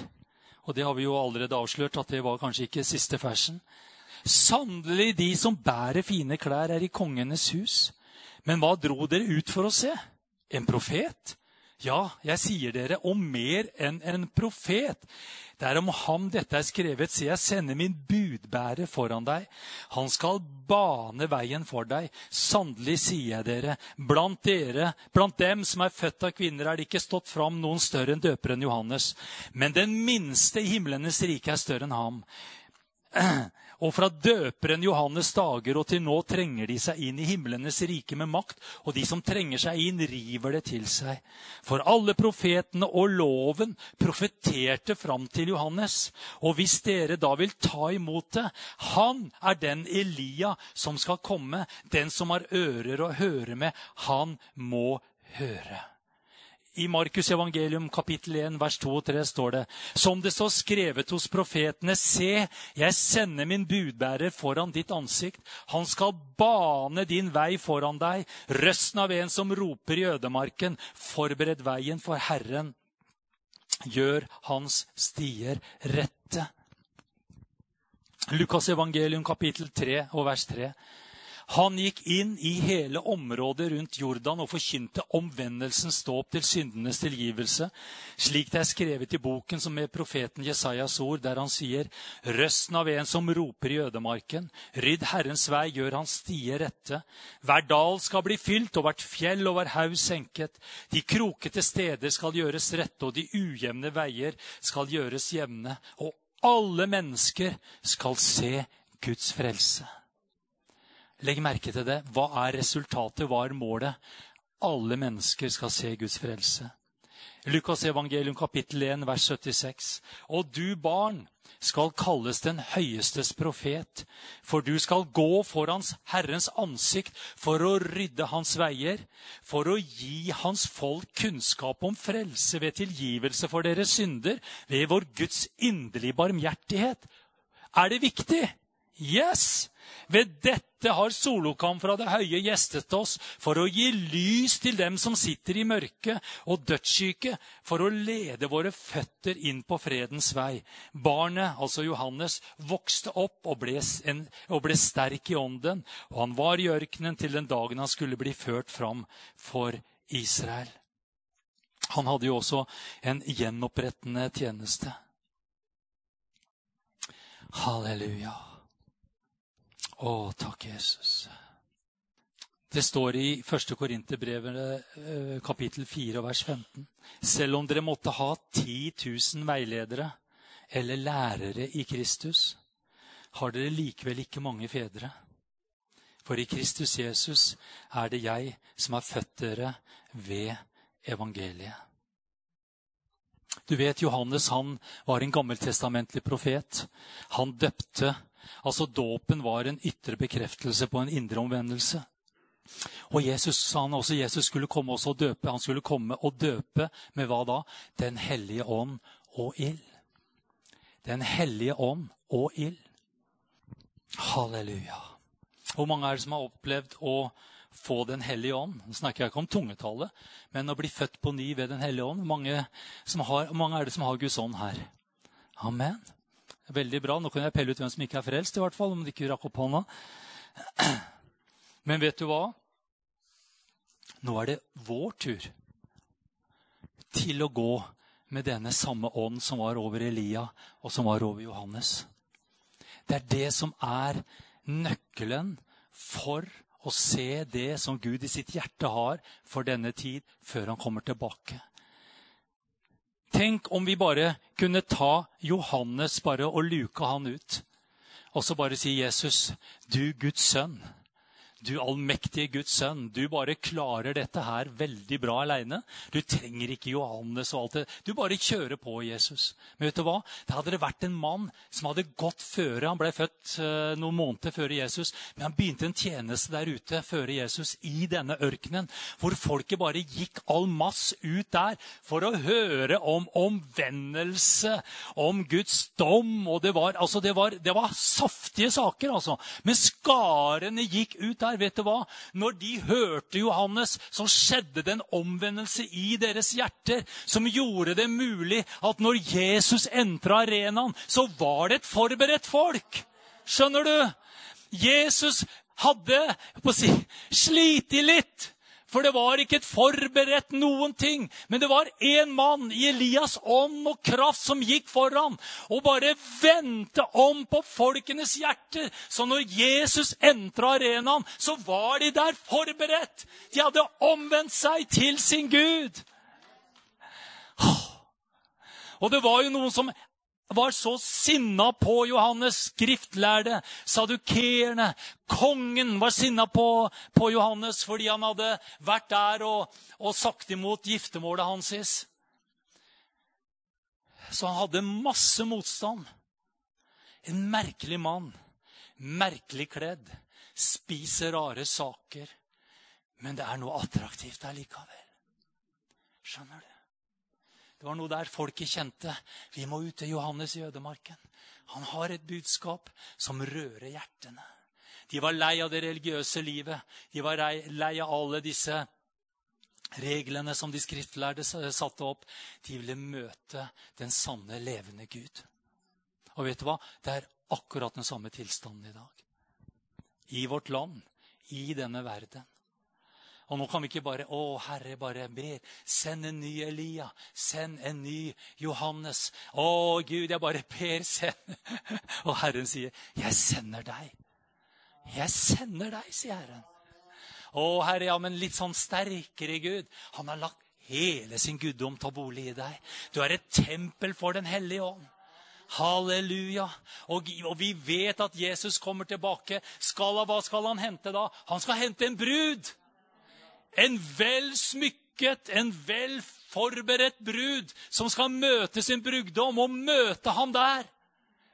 Og det har vi jo allerede avslørt at det var kanskje ikke siste fersen. Sannelig, de som bærer fine klær, er i kongenes hus. Men hva dro dere ut for å se? En profet? Ja, jeg sier dere, om mer enn en profet. Det er om ham dette er skrevet, se, jeg sender min budbærer foran deg. Han skal bane veien for deg. Sannelig sier jeg dere, blant dere, blant dem som er født av kvinner, er det ikke stått fram noen større enn døperen Johannes. Men den minste i himlenes rike er større enn ham. Og fra døperen Johannes dager og til nå trenger de seg inn i himlenes rike med makt, og de som trenger seg inn, river det til seg. For alle profetene og loven profeterte fram til Johannes. Og hvis dere da vil ta imot det Han er den Elia som skal komme. Den som har ører å høre med, han må høre. I Markus evangelium kapittel 1 vers 2 og 3 står det som det står skrevet hos profetene, se, jeg sender min budbærer foran ditt ansikt. Han skal bane din vei foran deg. Røsten av en som roper i ødemarken, forbered veien for Herren. Gjør hans stier rette. Lukas evangelium kapittel 3 og vers 3. Han gikk inn i hele området rundt Jordan og forkynte omvendelsens dåp til syndenes tilgivelse, slik det er skrevet i boken som med profeten Jesajas ord, der han sier:" Røsten av en som roper i ødemarken, rydd Herrens vei, gjør hans stier rette. Hver dal skal bli fylt, og hvert fjell og hver haug senket. De krokete steder skal gjøres rette, og de ujevne veier skal gjøres jevne. Og alle mennesker skal se Guds frelse. Legg merke til det. Hva er resultatet? Hva er målet? Alle mennesker skal se Guds frelse. Lukas evangelium kapittel 1 vers 76. Og du barn skal kalles den høyestes profet, for du skal gå foran Herrens ansikt for å rydde hans veier, for å gi hans folk kunnskap om frelse ved tilgivelse for deres synder, ved vår Guds inderlige barmhjertighet. Er det viktig? Yes! Ved dette har solokam fra det høye gjestet oss for å gi lys til dem som sitter i mørket og dødssyke, for å lede våre føtter inn på fredens vei. Barnet, altså Johannes, vokste opp og ble, en, og ble sterk i ånden, og han var i ørkenen til den dagen han skulle bli ført fram for Israel. Han hadde jo også en gjenopprettende tjeneste. Halleluja. Å, takk, Jesus. Det står i 1. Korinterbrevet eh, kapittel 4 vers 15. Selv om dere måtte ha 10 000 veiledere eller lærere i Kristus, har dere likevel ikke mange fedre. For i Kristus Jesus er det jeg som har født dere ved evangeliet. Du vet, Johannes han var en gammeltestamentlig profet. Han døpte. Altså Dåpen var en ytre bekreftelse på en indre omvendelse. Og Jesus sa han også Jesus skulle komme også og døpe. Han skulle komme og døpe med hva da? Den hellige ånd og ild. Den hellige ånd og ild. Halleluja. Hvor mange er det som har opplevd å få Den hellige ånd. Nå snakker jeg ikke om tungetallet, men å bli født på ny ved Den hellige ånd. Mange, har, mange er det som har Guds ånd her? Amen. Veldig bra. Nå kan jeg pelle ut hvem som ikke er frelst, i hvert fall, om de ikke rakk opp hånda. Men vet du hva? Nå er det vår tur til å gå med denne samme ånd som var over Elia, og som var over Johannes. Det er det som er nøkkelen for å se det som Gud i sitt hjerte har for denne tid, før han kommer tilbake. Tenk om vi bare kunne ta Johannes bare og luke han ut. Og så bare si, 'Jesus, du Guds sønn' du allmektige Guds sønn, du bare klarer dette her veldig bra aleine. Du trenger ikke Johannes og alt det. Du bare kjører på Jesus. Men vet du hva? Det hadde det vært en mann som hadde gått føre. Han ble født uh, noen måneder før Jesus. Men han begynte en tjeneste der ute før Jesus i denne ørkenen. Hvor folket bare gikk all mass ut der for å høre om omvendelse, om Guds dom. Og det var, altså, det var, det var saftige saker, altså. Men skarene gikk ut der der, vet du hva? Når de hørte Johannes, så skjedde det en omvendelse i deres hjerter som gjorde det mulig at når Jesus entra arenaen, så var det et forberedt folk. Skjønner du? Jesus hadde på å si, slitt litt for det var ikke et forberedt noen ting. Men det var én mann i Elias ånd og kraft som gikk foran og bare vendte om på folkenes hjerter. Så når Jesus entra arenaen, så var de der forberedt. De hadde omvendt seg til sin Gud. Og det var jo noen som var så sinna på Johannes, skriftlærde, sadukeerne. Kongen var sinna på, på, Johannes fordi han hadde vært der og, og sagt imot giftermålet hans. Så han hadde masse motstand. En merkelig mann. Merkelig kledd. Spiser rare saker. Men det er noe attraktivt der likevel. Skjønner du? Det var noe der folket kjente. Vi må ut til Johannes i ødemarken. Han har et budskap som rører hjertene. De var lei av det religiøse livet. De var lei av alle disse reglene som de skriftlærde satte opp. De ville møte den sanne, levende Gud. Og vet du hva? Det er akkurat den samme tilstanden i dag. I vårt land, i denne verden. Og nå kan vi ikke bare Å, Herre, bare ber. Send en ny Elia. Send en ny Johannes. Å, Gud, jeg bare ber. Send. Og Herren sier, 'Jeg sender deg'. Jeg sender deg, sier Herren. Å, Herre, ja, men litt sånn sterkere, Gud. Han har lagt hele sin guddom ta bolig i deg. Du er et tempel for Den hellige ånd. Halleluja. Og, og, vi vet at Jesus kommer tilbake. Skal, hva skal han hente da? Han skal hente en brud. En vel smykket en vel forberedt brud som skal møte sin brudgom, og møte ham der.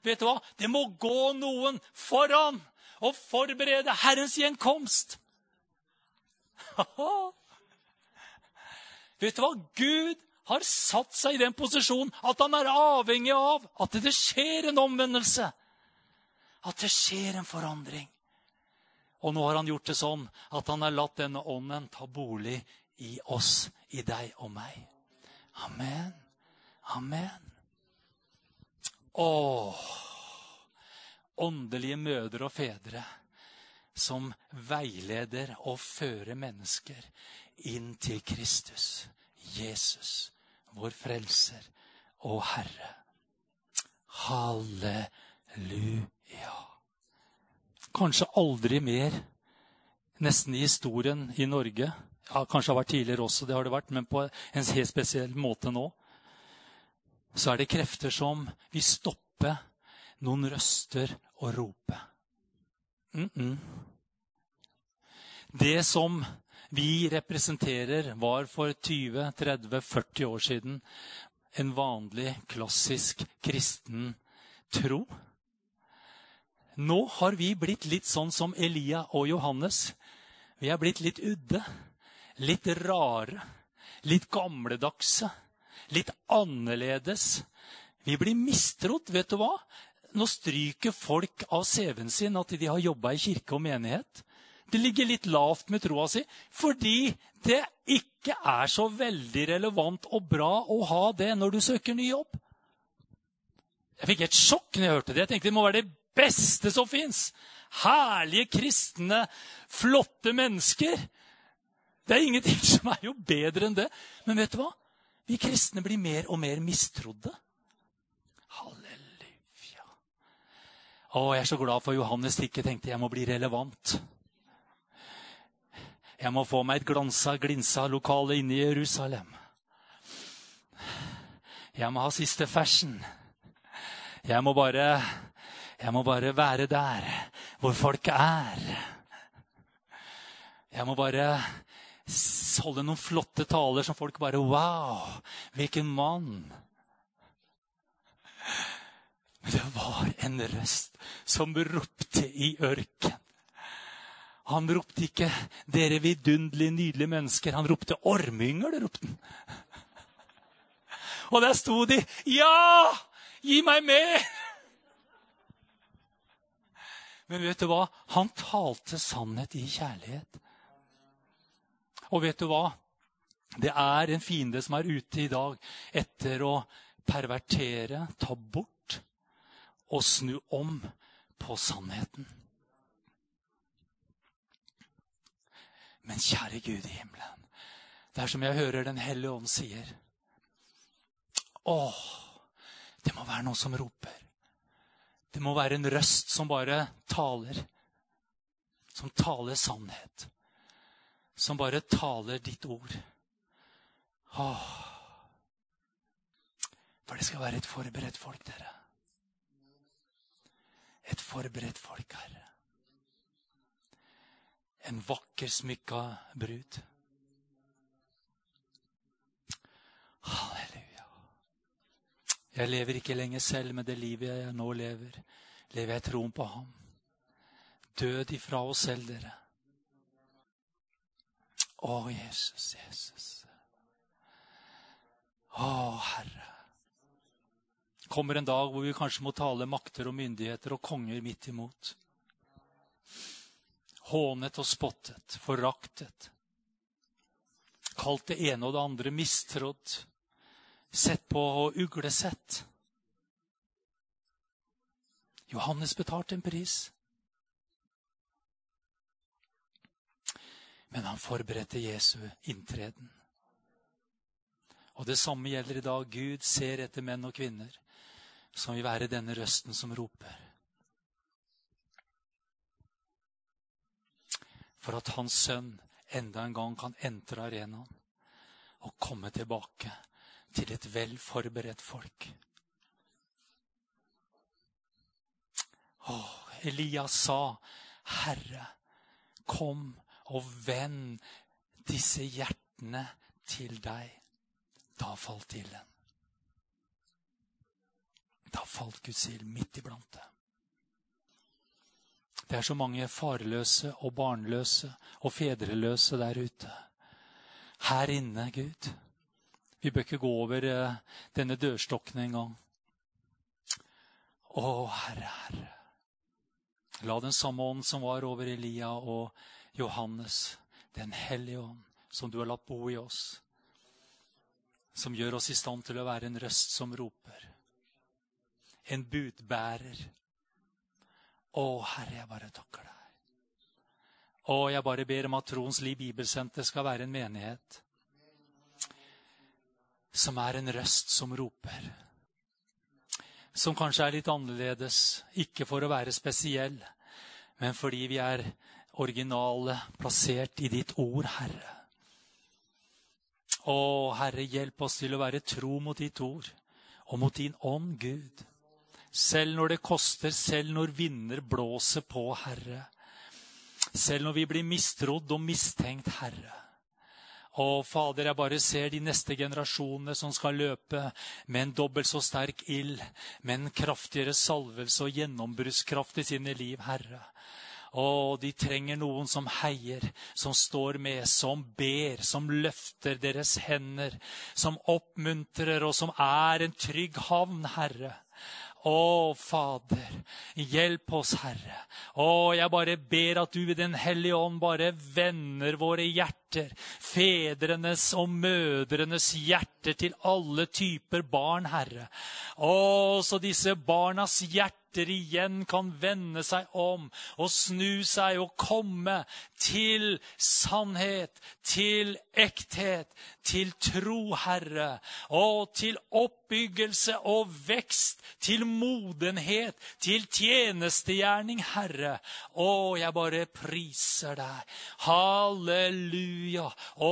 Vet du hva? Det må gå noen foran og forberede Herrens gjenkomst. Vet du hva? Gud har satt seg i den posisjonen at han er avhengig av at det skjer en omvendelse. At det skjer en forandring. Og nå har han gjort det sånn at han har latt denne ånden ta bolig i oss, i deg og meg. Amen. Amen. Åh, åndelige mødre og fedre som veileder og fører mennesker inn til Kristus, Jesus, vår frelser og Herre. Halleluja. Kanskje aldri mer, nesten i historien i Norge. Ja, kanskje har vært tidligere også, det har det vært, men på en helt spesiell måte nå. Så er det krefter som vil stoppe noen røster og rope. Mm -mm. Det som vi representerer, var for 20-30-40 år siden en vanlig, klassisk kristen tro. Nå har vi blitt litt sånn som Elia og Johannes. Vi er blitt litt udde, litt rare, litt gamledagse, litt annerledes. Vi blir mistrodd, vet du hva? Nå stryker folk av CV-en sin at de har jobba i kirke og menighet. Det ligger litt lavt med troa si fordi det ikke er så veldig relevant og bra å ha det når du søker ny jobb. Jeg fikk et sjokk når jeg hørte det. Jeg tenkte det må være det beste som fins. Herlige, kristne, flotte mennesker. Det er ingenting som er jo bedre enn det. Men vet du hva? Vi kristne blir mer og mer mistrodde. Halleluja. Å, jeg er så glad for Johannes ikke tenkte jeg må bli relevant. Jeg må få meg et glansa, glinsa lokale inne i Jerusalem. Jeg må ha siste fashion. Jeg må bare Jeg må bare være der hvor folk er. Jeg må bare holde noen flotte taler som folk bare Wow, hvilken mann! Men det var en røst som ropte i ørken. Han ropte ikke 'Dere vidunderlige, nydelige mennesker'. Han ropte 'Ormyngel', ropte han. Og der sto de. 'Ja! Gi meg mer!' Men vet du hva? Han talte sannhet i kjærlighet. Og vet du hva? Det er en fiende som er ute i dag etter å pervertere, ta bort og snu om på sannheten. Men kjære Gud i himmelen, det er som jeg hører Den hellige ånd sier. Åh, det må være noen som roper. Det må være en røst som bare taler. Som taler sannhet. Som bare taler ditt ord. Åh. For det skal være et forberedt folk, dere. Et forberedt folk, Herre en vakker smykka brud. Halleluja. Jeg lever ikke lenger selv, men det livet jeg nå lever, lever jeg troen på ham. Død ifra oss selv, dere. Å, Jesus, Jesus. Å, Herre. kommer en dag hvor vi kanskje må tale makter og myndigheter og konger midt imot hånet og spottet, foraktet. Kalt det ene og det andre mistrodd, sett på og uglesett. Johannes betalte en pris. Men han forberedte Jesu inntreden. Og det samme gjelder i dag. Gud ser etter menn og kvinner som vil være denne røsten som roper. for at hans sønn enda en gang kan entre arenaen og komme tilbake til et vel forberedt folk. Åh, Elias sa, 'Herre, kom og vend disse hjertene til deg. Da falt ilden. Da falt Guds ild midt iblant det. Det er så mange farløse og barnløse og fedreløse der ute. Her inne, Gud. Vi bør ikke gå over eh, denne dørstokken engang. Å, Herre, Herre. La den samme ånd som var over Elia og Johannes, Den hellige ånd, som du har latt bo i oss, som gjør oss i stand til å være en røst som roper, en budbærer. Å, Herre, jeg bare takker deg. Å, jeg bare ber om at Troens Liv Bibelsenter skal være en menighet som er en røst som roper. Som kanskje er litt annerledes, ikke for å være spesiell, men fordi vi er originale, plassert i ditt ord, Herre. Å, Herre, hjelp oss til å være tro mot ditt ord og mot din ånd, Gud. Selv når det koster, selv når vinder blåser på, Herre. Selv når vi blir mistrodd og mistenkt, Herre. Å, Fader, jeg bare ser de neste generasjonene som skal løpe med en dobbelt så sterk ild, med en kraftigere salvelse og gjennombruddskraft i sine liv, Herre. Og de trenger noen som heier, som står med, som ber, som løfter deres hender, som oppmuntrer, og som er en trygg havn, Herre. Å, Fader, hjelp oss, Herre. Å, jeg bare ber at du ved Den hellige ånd bare vender våre hjerter, fedrenes og mødrenes hjerter, til alle typer barn, Herre. Å, så disse barnas hjerter igjen kan vende seg om og snu seg og komme til sannhet, til ekthet, til tro, Herre, og til oppbyggelse og vekst, til modenhet, til tjenestegjerning, Herre. Å, jeg bare priser deg. Halleluja. Å,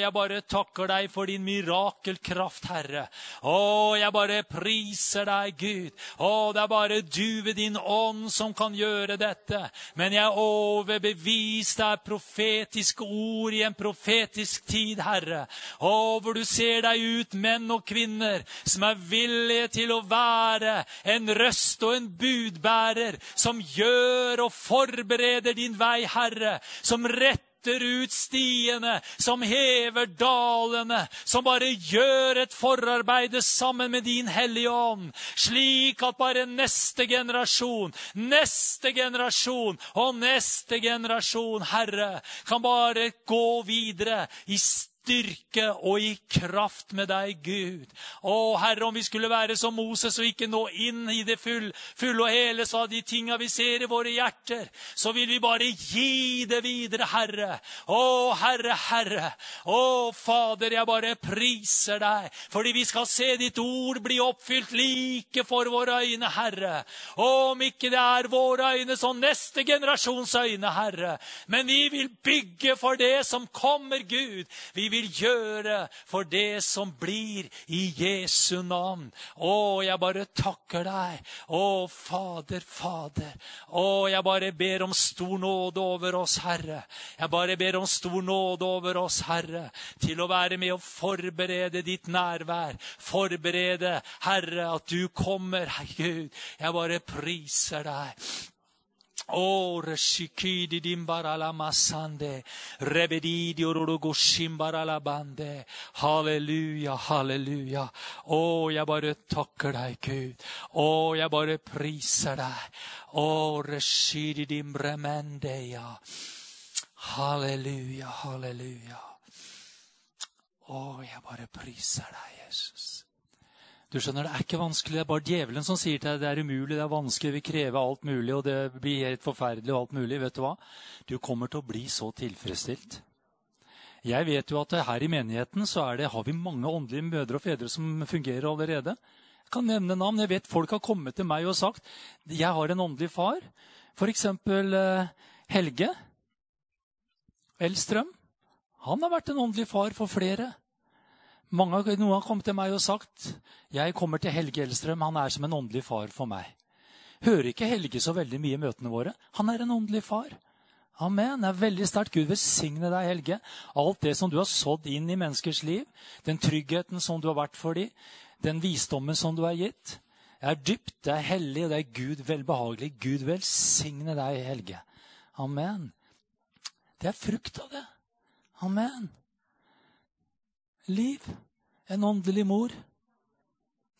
jeg bare takker deg for din mirakelkraft, Herre. Å, jeg bare priser deg, Gud. Å, det er bare du ved din ånd som kan gjøre dette. Men jeg er overbevist, det profetiske ord i en profetisk tid, Herre. Å, hvor du ser deg ut, menn og kvinner, som er villige til å være en røst og en budbærer, som gjør og forbereder din vei, Herre, som retter ut stiene, som hever dalene, som bare gjør et forarbeide sammen med din Hellige Ånd, slik at bare neste generasjon, neste generasjon og neste generasjon, Herre, kan bare gå videre i styrke styrke og i kraft med deg, Gud. Å, Herre, om vi skulle være som Moses og ikke nå inn i det fulle full og hele så av de tinga vi ser i våre hjerter, så vil vi bare gi det videre, Herre. Å, Herre, Herre. Å, Fader, jeg bare priser deg, fordi vi skal se ditt ord bli oppfylt like for våre øyne, Herre. Om ikke det er våre øyne, så neste generasjons øyne, Herre. Men vi vil bygge for det som kommer, Gud. Vi vil vil gjøre for det som blir i Jesu navn. Å, jeg bare takker deg. Å, Fader, Fader. Å, jeg bare ber om stor nåde over oss, Herre. Jeg bare ber om stor nåde over oss, Herre, til å være med og forberede ditt nærvær. Forberede, Herre, at du kommer, Gud. Jeg bare priser deg. Oh, reshikidi dimbarala masande, rebedidi orogo shimbarala bande. Halleluja, halleluja. Å, jeg bare takker deg, Gud. Å, oh, jeg bare priser deg. Å, oh, reshidi dimremendeya. Halleluja, halleluja. Å, jeg bare priser deg, Jesus. Du skjønner, Det er ikke vanskelig. Det er bare djevelen som sier til deg det er umulig, det er vanskelig, vi krever alt mulig, og det blir helt forferdelig og alt mulig. Vet du hva? Du kommer til å bli så tilfredsstilt. Jeg vet jo at her i menigheten så det, har vi mange åndelige mødre og fedre som fungerer allerede. Jeg kan nevne navn. Jeg vet Folk har kommet til meg og sagt jeg har en åndelig far. F.eks. Eh, Helge Elstrøm. Han har vært en åndelig far for flere. Mange, noen har kommet til meg og sagt jeg kommer til Helge Elstrøm. Han er som en åndelig far for meg. Hører ikke Helge så veldig mye i møtene våre? Han er en åndelig far. Amen. Det er veldig sterkt. Gud velsigne deg, Helge. Alt det som du har sådd inn i menneskers liv, den tryggheten som du har vært for dem, den visdommen som du har gitt, det er dypt, det er hellig, og det er Gud velbehagelig. Gud velsigne deg, Helge. Amen. Det er frukt av det. Amen. Liv. En åndelig mor.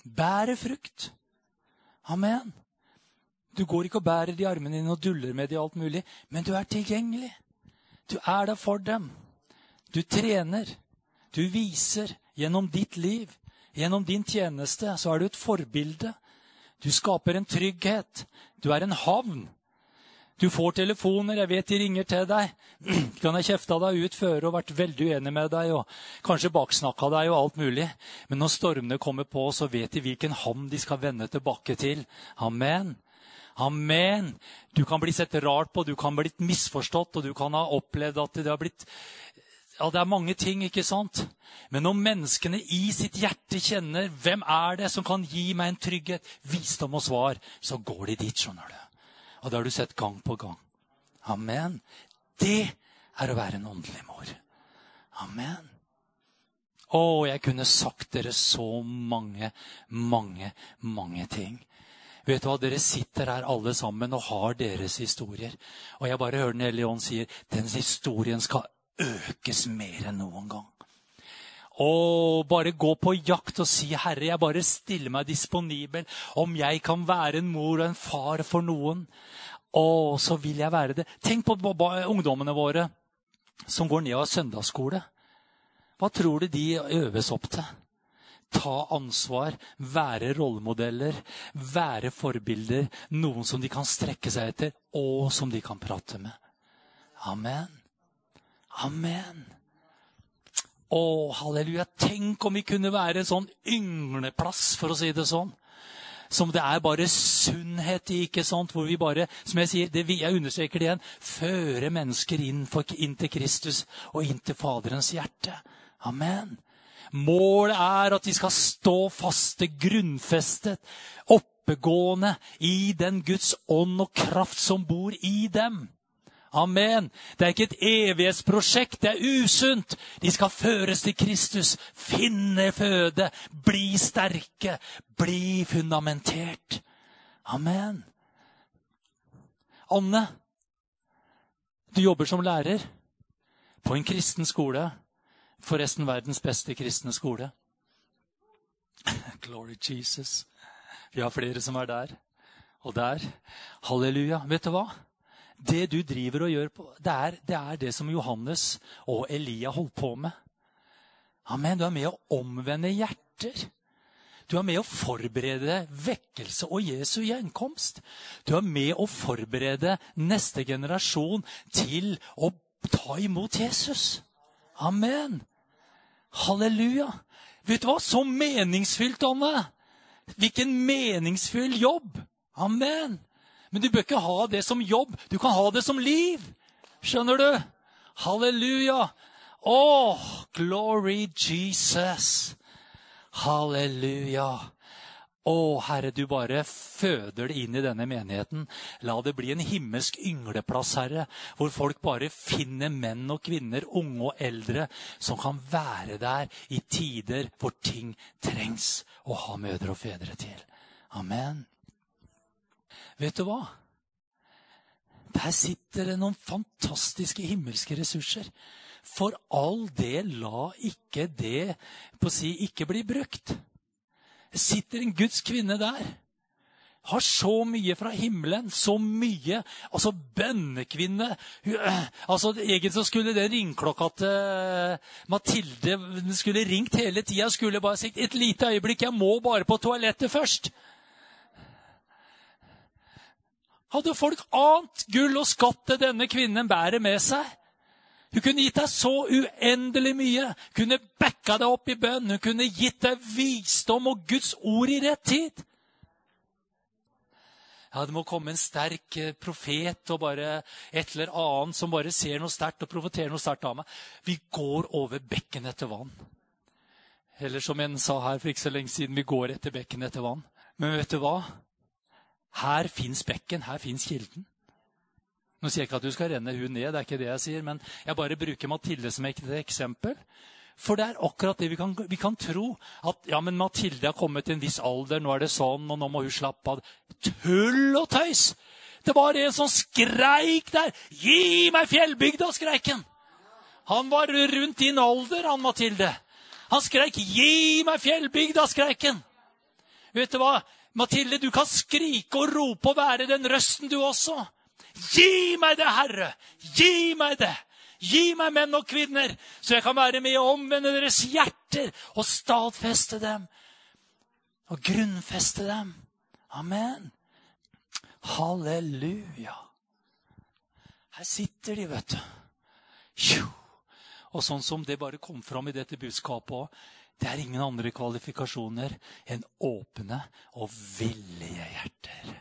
Bærer frukt. Amen. Du går ikke og bærer de armene dine og duller med de alt mulig, men du er tilgjengelig. Du er der for dem. Du trener. Du viser gjennom ditt liv, gjennom din tjeneste, så er du et forbilde. Du skaper en trygghet. Du er en havn. Du får telefoner, jeg vet de ringer til deg. Kan jeg kjefta deg ut før og vært veldig uenig med deg og kanskje baksnakka deg og alt mulig. Men når stormene kommer på, så vet de hvilken havn de skal vende tilbake til. Amen. Amen. Du kan bli sett rart på, du kan bli misforstått, og du kan ha opplevd at det har blitt ja, Det er mange ting, ikke sant? Men når menneskene i sitt hjerte kjenner 'Hvem er det som kan gi meg en trygghet?' Visdom og svar, så går de dit, skjønner du. Og det har du sett gang på gang. Amen. Det er å være en åndelig mor. Amen. Å, jeg kunne sagt dere så mange, mange, mange ting. Vet du hva, Dere sitter her alle sammen og har deres historier. Og jeg bare hører Den hellige ånd sier den historien skal økes mer enn noen gang. Og bare gå på jakt og si, 'Herre, jeg bare stiller meg disponibel.' 'Om jeg kan være en mor og en far for noen, å, så vil jeg være det.' Tenk på ungdommene våre som går ned av søndagsskole. Hva tror du de øves opp til? Ta ansvar, være rollemodeller, være forbilder. Noen som de kan strekke seg etter, og som de kan prate med. Amen. Amen. Å, halleluja. Tenk om vi kunne være en sånn yngleplass, for å si det sånn. Som det er bare sunnhet i, ikke sant? Hvor vi bare, som jeg sier, det, jeg understreker det igjen, fører mennesker inn, for, inn til Kristus og inn til Faderens hjerte. Amen. Målet er at de skal stå faste, grunnfestet, oppegående i den Guds ånd og kraft som bor i dem. Amen. Det er ikke et evighetsprosjekt. Det er usunt. De skal føres til Kristus, finne føde, bli sterke, bli fundamentert. Amen. Anne, du jobber som lærer på en kristen skole. Forresten verdens beste kristne skole. Glory Jesus. Vi har flere som er der og der. Halleluja. Vet du hva? Det du driver og gjør, på, det, er, det er det som Johannes og Elia holdt på med. Amen. Du er med å omvende hjerter. Du er med å forberede vekkelse og Jesu gjenkomst. Du er med å forberede neste generasjon til å ta imot Jesus. Amen. Halleluja. Vet du hva? Så meningsfylt, Anne. Hvilken meningsfull jobb. Amen. Men du bør ikke ha det som jobb. Du kan ha det som liv. Skjønner du? Halleluja. Oh, glory Jesus. Halleluja. Å, Herre, du bare føder det inn i denne menigheten. La det bli en himmelsk yngleplass, Herre, hvor folk bare finner menn og kvinner, unge og eldre, som kan være der i tider hvor ting trengs å ha mødre og fedre til. Amen. Vet du hva? Der sitter det noen fantastiske himmelske ressurser. For all del, la ikke det på si, ikke bli brukt. Sitter en Guds kvinne der. Har så mye fra himmelen. Så mye. Altså, bønnekvinne. Altså, Egentlig så skulle den ringeklokka til Mathilde den skulle ringt hele tida. Skulle bare sagt 'et lite øyeblikk, jeg må bare på toalettet først'. Hadde folk ant gull og skatt denne kvinnen bærer med seg? Hun kunne gitt deg så uendelig mye. Hun kunne backa deg opp i bønn. Hun kunne gitt deg visdom og Guds ord i rett tid. Ja, Det må komme en sterk eh, profet og bare et eller annet som bare ser noe sterkt og profeterer noe sterkt av meg. Vi går over bekken etter vann. Eller som en sa her for ikke så lenge siden, vi går etter bekken etter vann. Men vet du hva? Her fins bekken, her fins kilden. Nå sier jeg ikke at du skal renne hun ned, det er ikke det jeg sier, men jeg bare bruker Mathilde som et eksempel. For det er akkurat det vi kan, vi kan tro. At ja, men Mathilde har kommet til en viss alder, nå er det sånn, og nå må hun slappe av. Tull og tøys! Det var en som skreik der. 'Gi meg fjellbygda!' skreik han. Han var rundt din alder, han Mathilde. Han skreik 'Gi meg fjellbygda!' skreik han. Vet du hva? Mathilde, du kan skrike og rope og være den røsten, du også. Gi meg det, Herre! Gi meg det! Gi meg menn og kvinner, så jeg kan være med å omvende deres hjerter og stadfeste dem. Og grunnfeste dem. Amen. Halleluja. Her sitter de, vet du. Og sånn som det bare kom fram i dette budskapet òg, det er ingen andre kvalifikasjoner enn åpne og villige hjerter.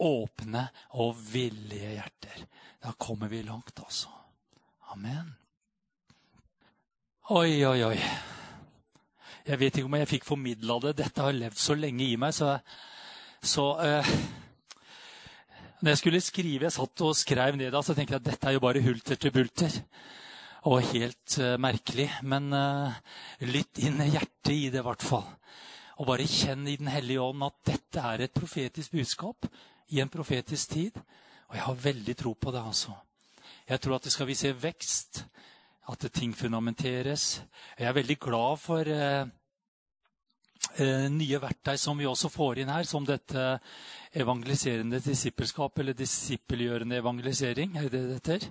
Åpne og villige hjerter. Da kommer vi langt, altså. Amen. Oi, oi, oi. Jeg vet ikke om jeg fikk formidla det. Dette har levd så lenge i meg, så, så uh, Når jeg skulle skrive, jeg satt og skrev ned så tenkte jeg at dette er jo bare hulter til bulter. Og helt uh, merkelig. Men uh, lytt inn hjertet i det, i hvert fall. Og bare kjenn i Den hellige ånd at dette er et profetisk budskap i en profetisk tid. Og jeg har veldig tro på det. altså. Jeg tror at det skal vi se vekst, at ting fundamenteres. Jeg er veldig glad for eh, nye verktøy som vi også får inn her, som dette evangeliserende disippelskap, eller disippelgjørende evangelisering, er det det heter?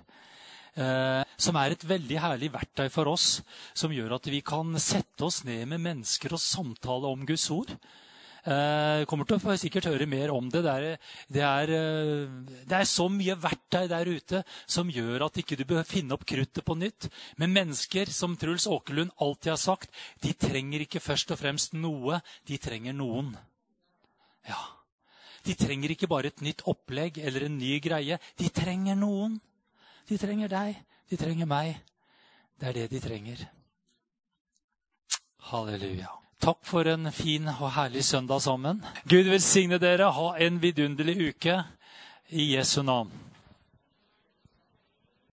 Eh, som er et veldig herlig verktøy for oss, som gjør at vi kan sette oss ned med mennesker og samtale om Guds ord. Jeg kommer til å sikkert høre mer om det. Det er, det, er, uh, det er, så mye verktøy der ute som gjør at ikke du bør finne opp kruttet på nytt. Men mennesker, som Truls Åkerlund alltid har sagt, de trenger ikke først og fremst noe. De trenger noen. Ja. De trenger ikke bare et nytt opplegg eller en ny greie. De trenger noen. De trenger deg. De trenger meg. Det er det de trenger. Halleluja. Takk for en fin og herlig søndag sammen. Gud velsigne dere. Ha en vidunderlig uke i Jesu navn.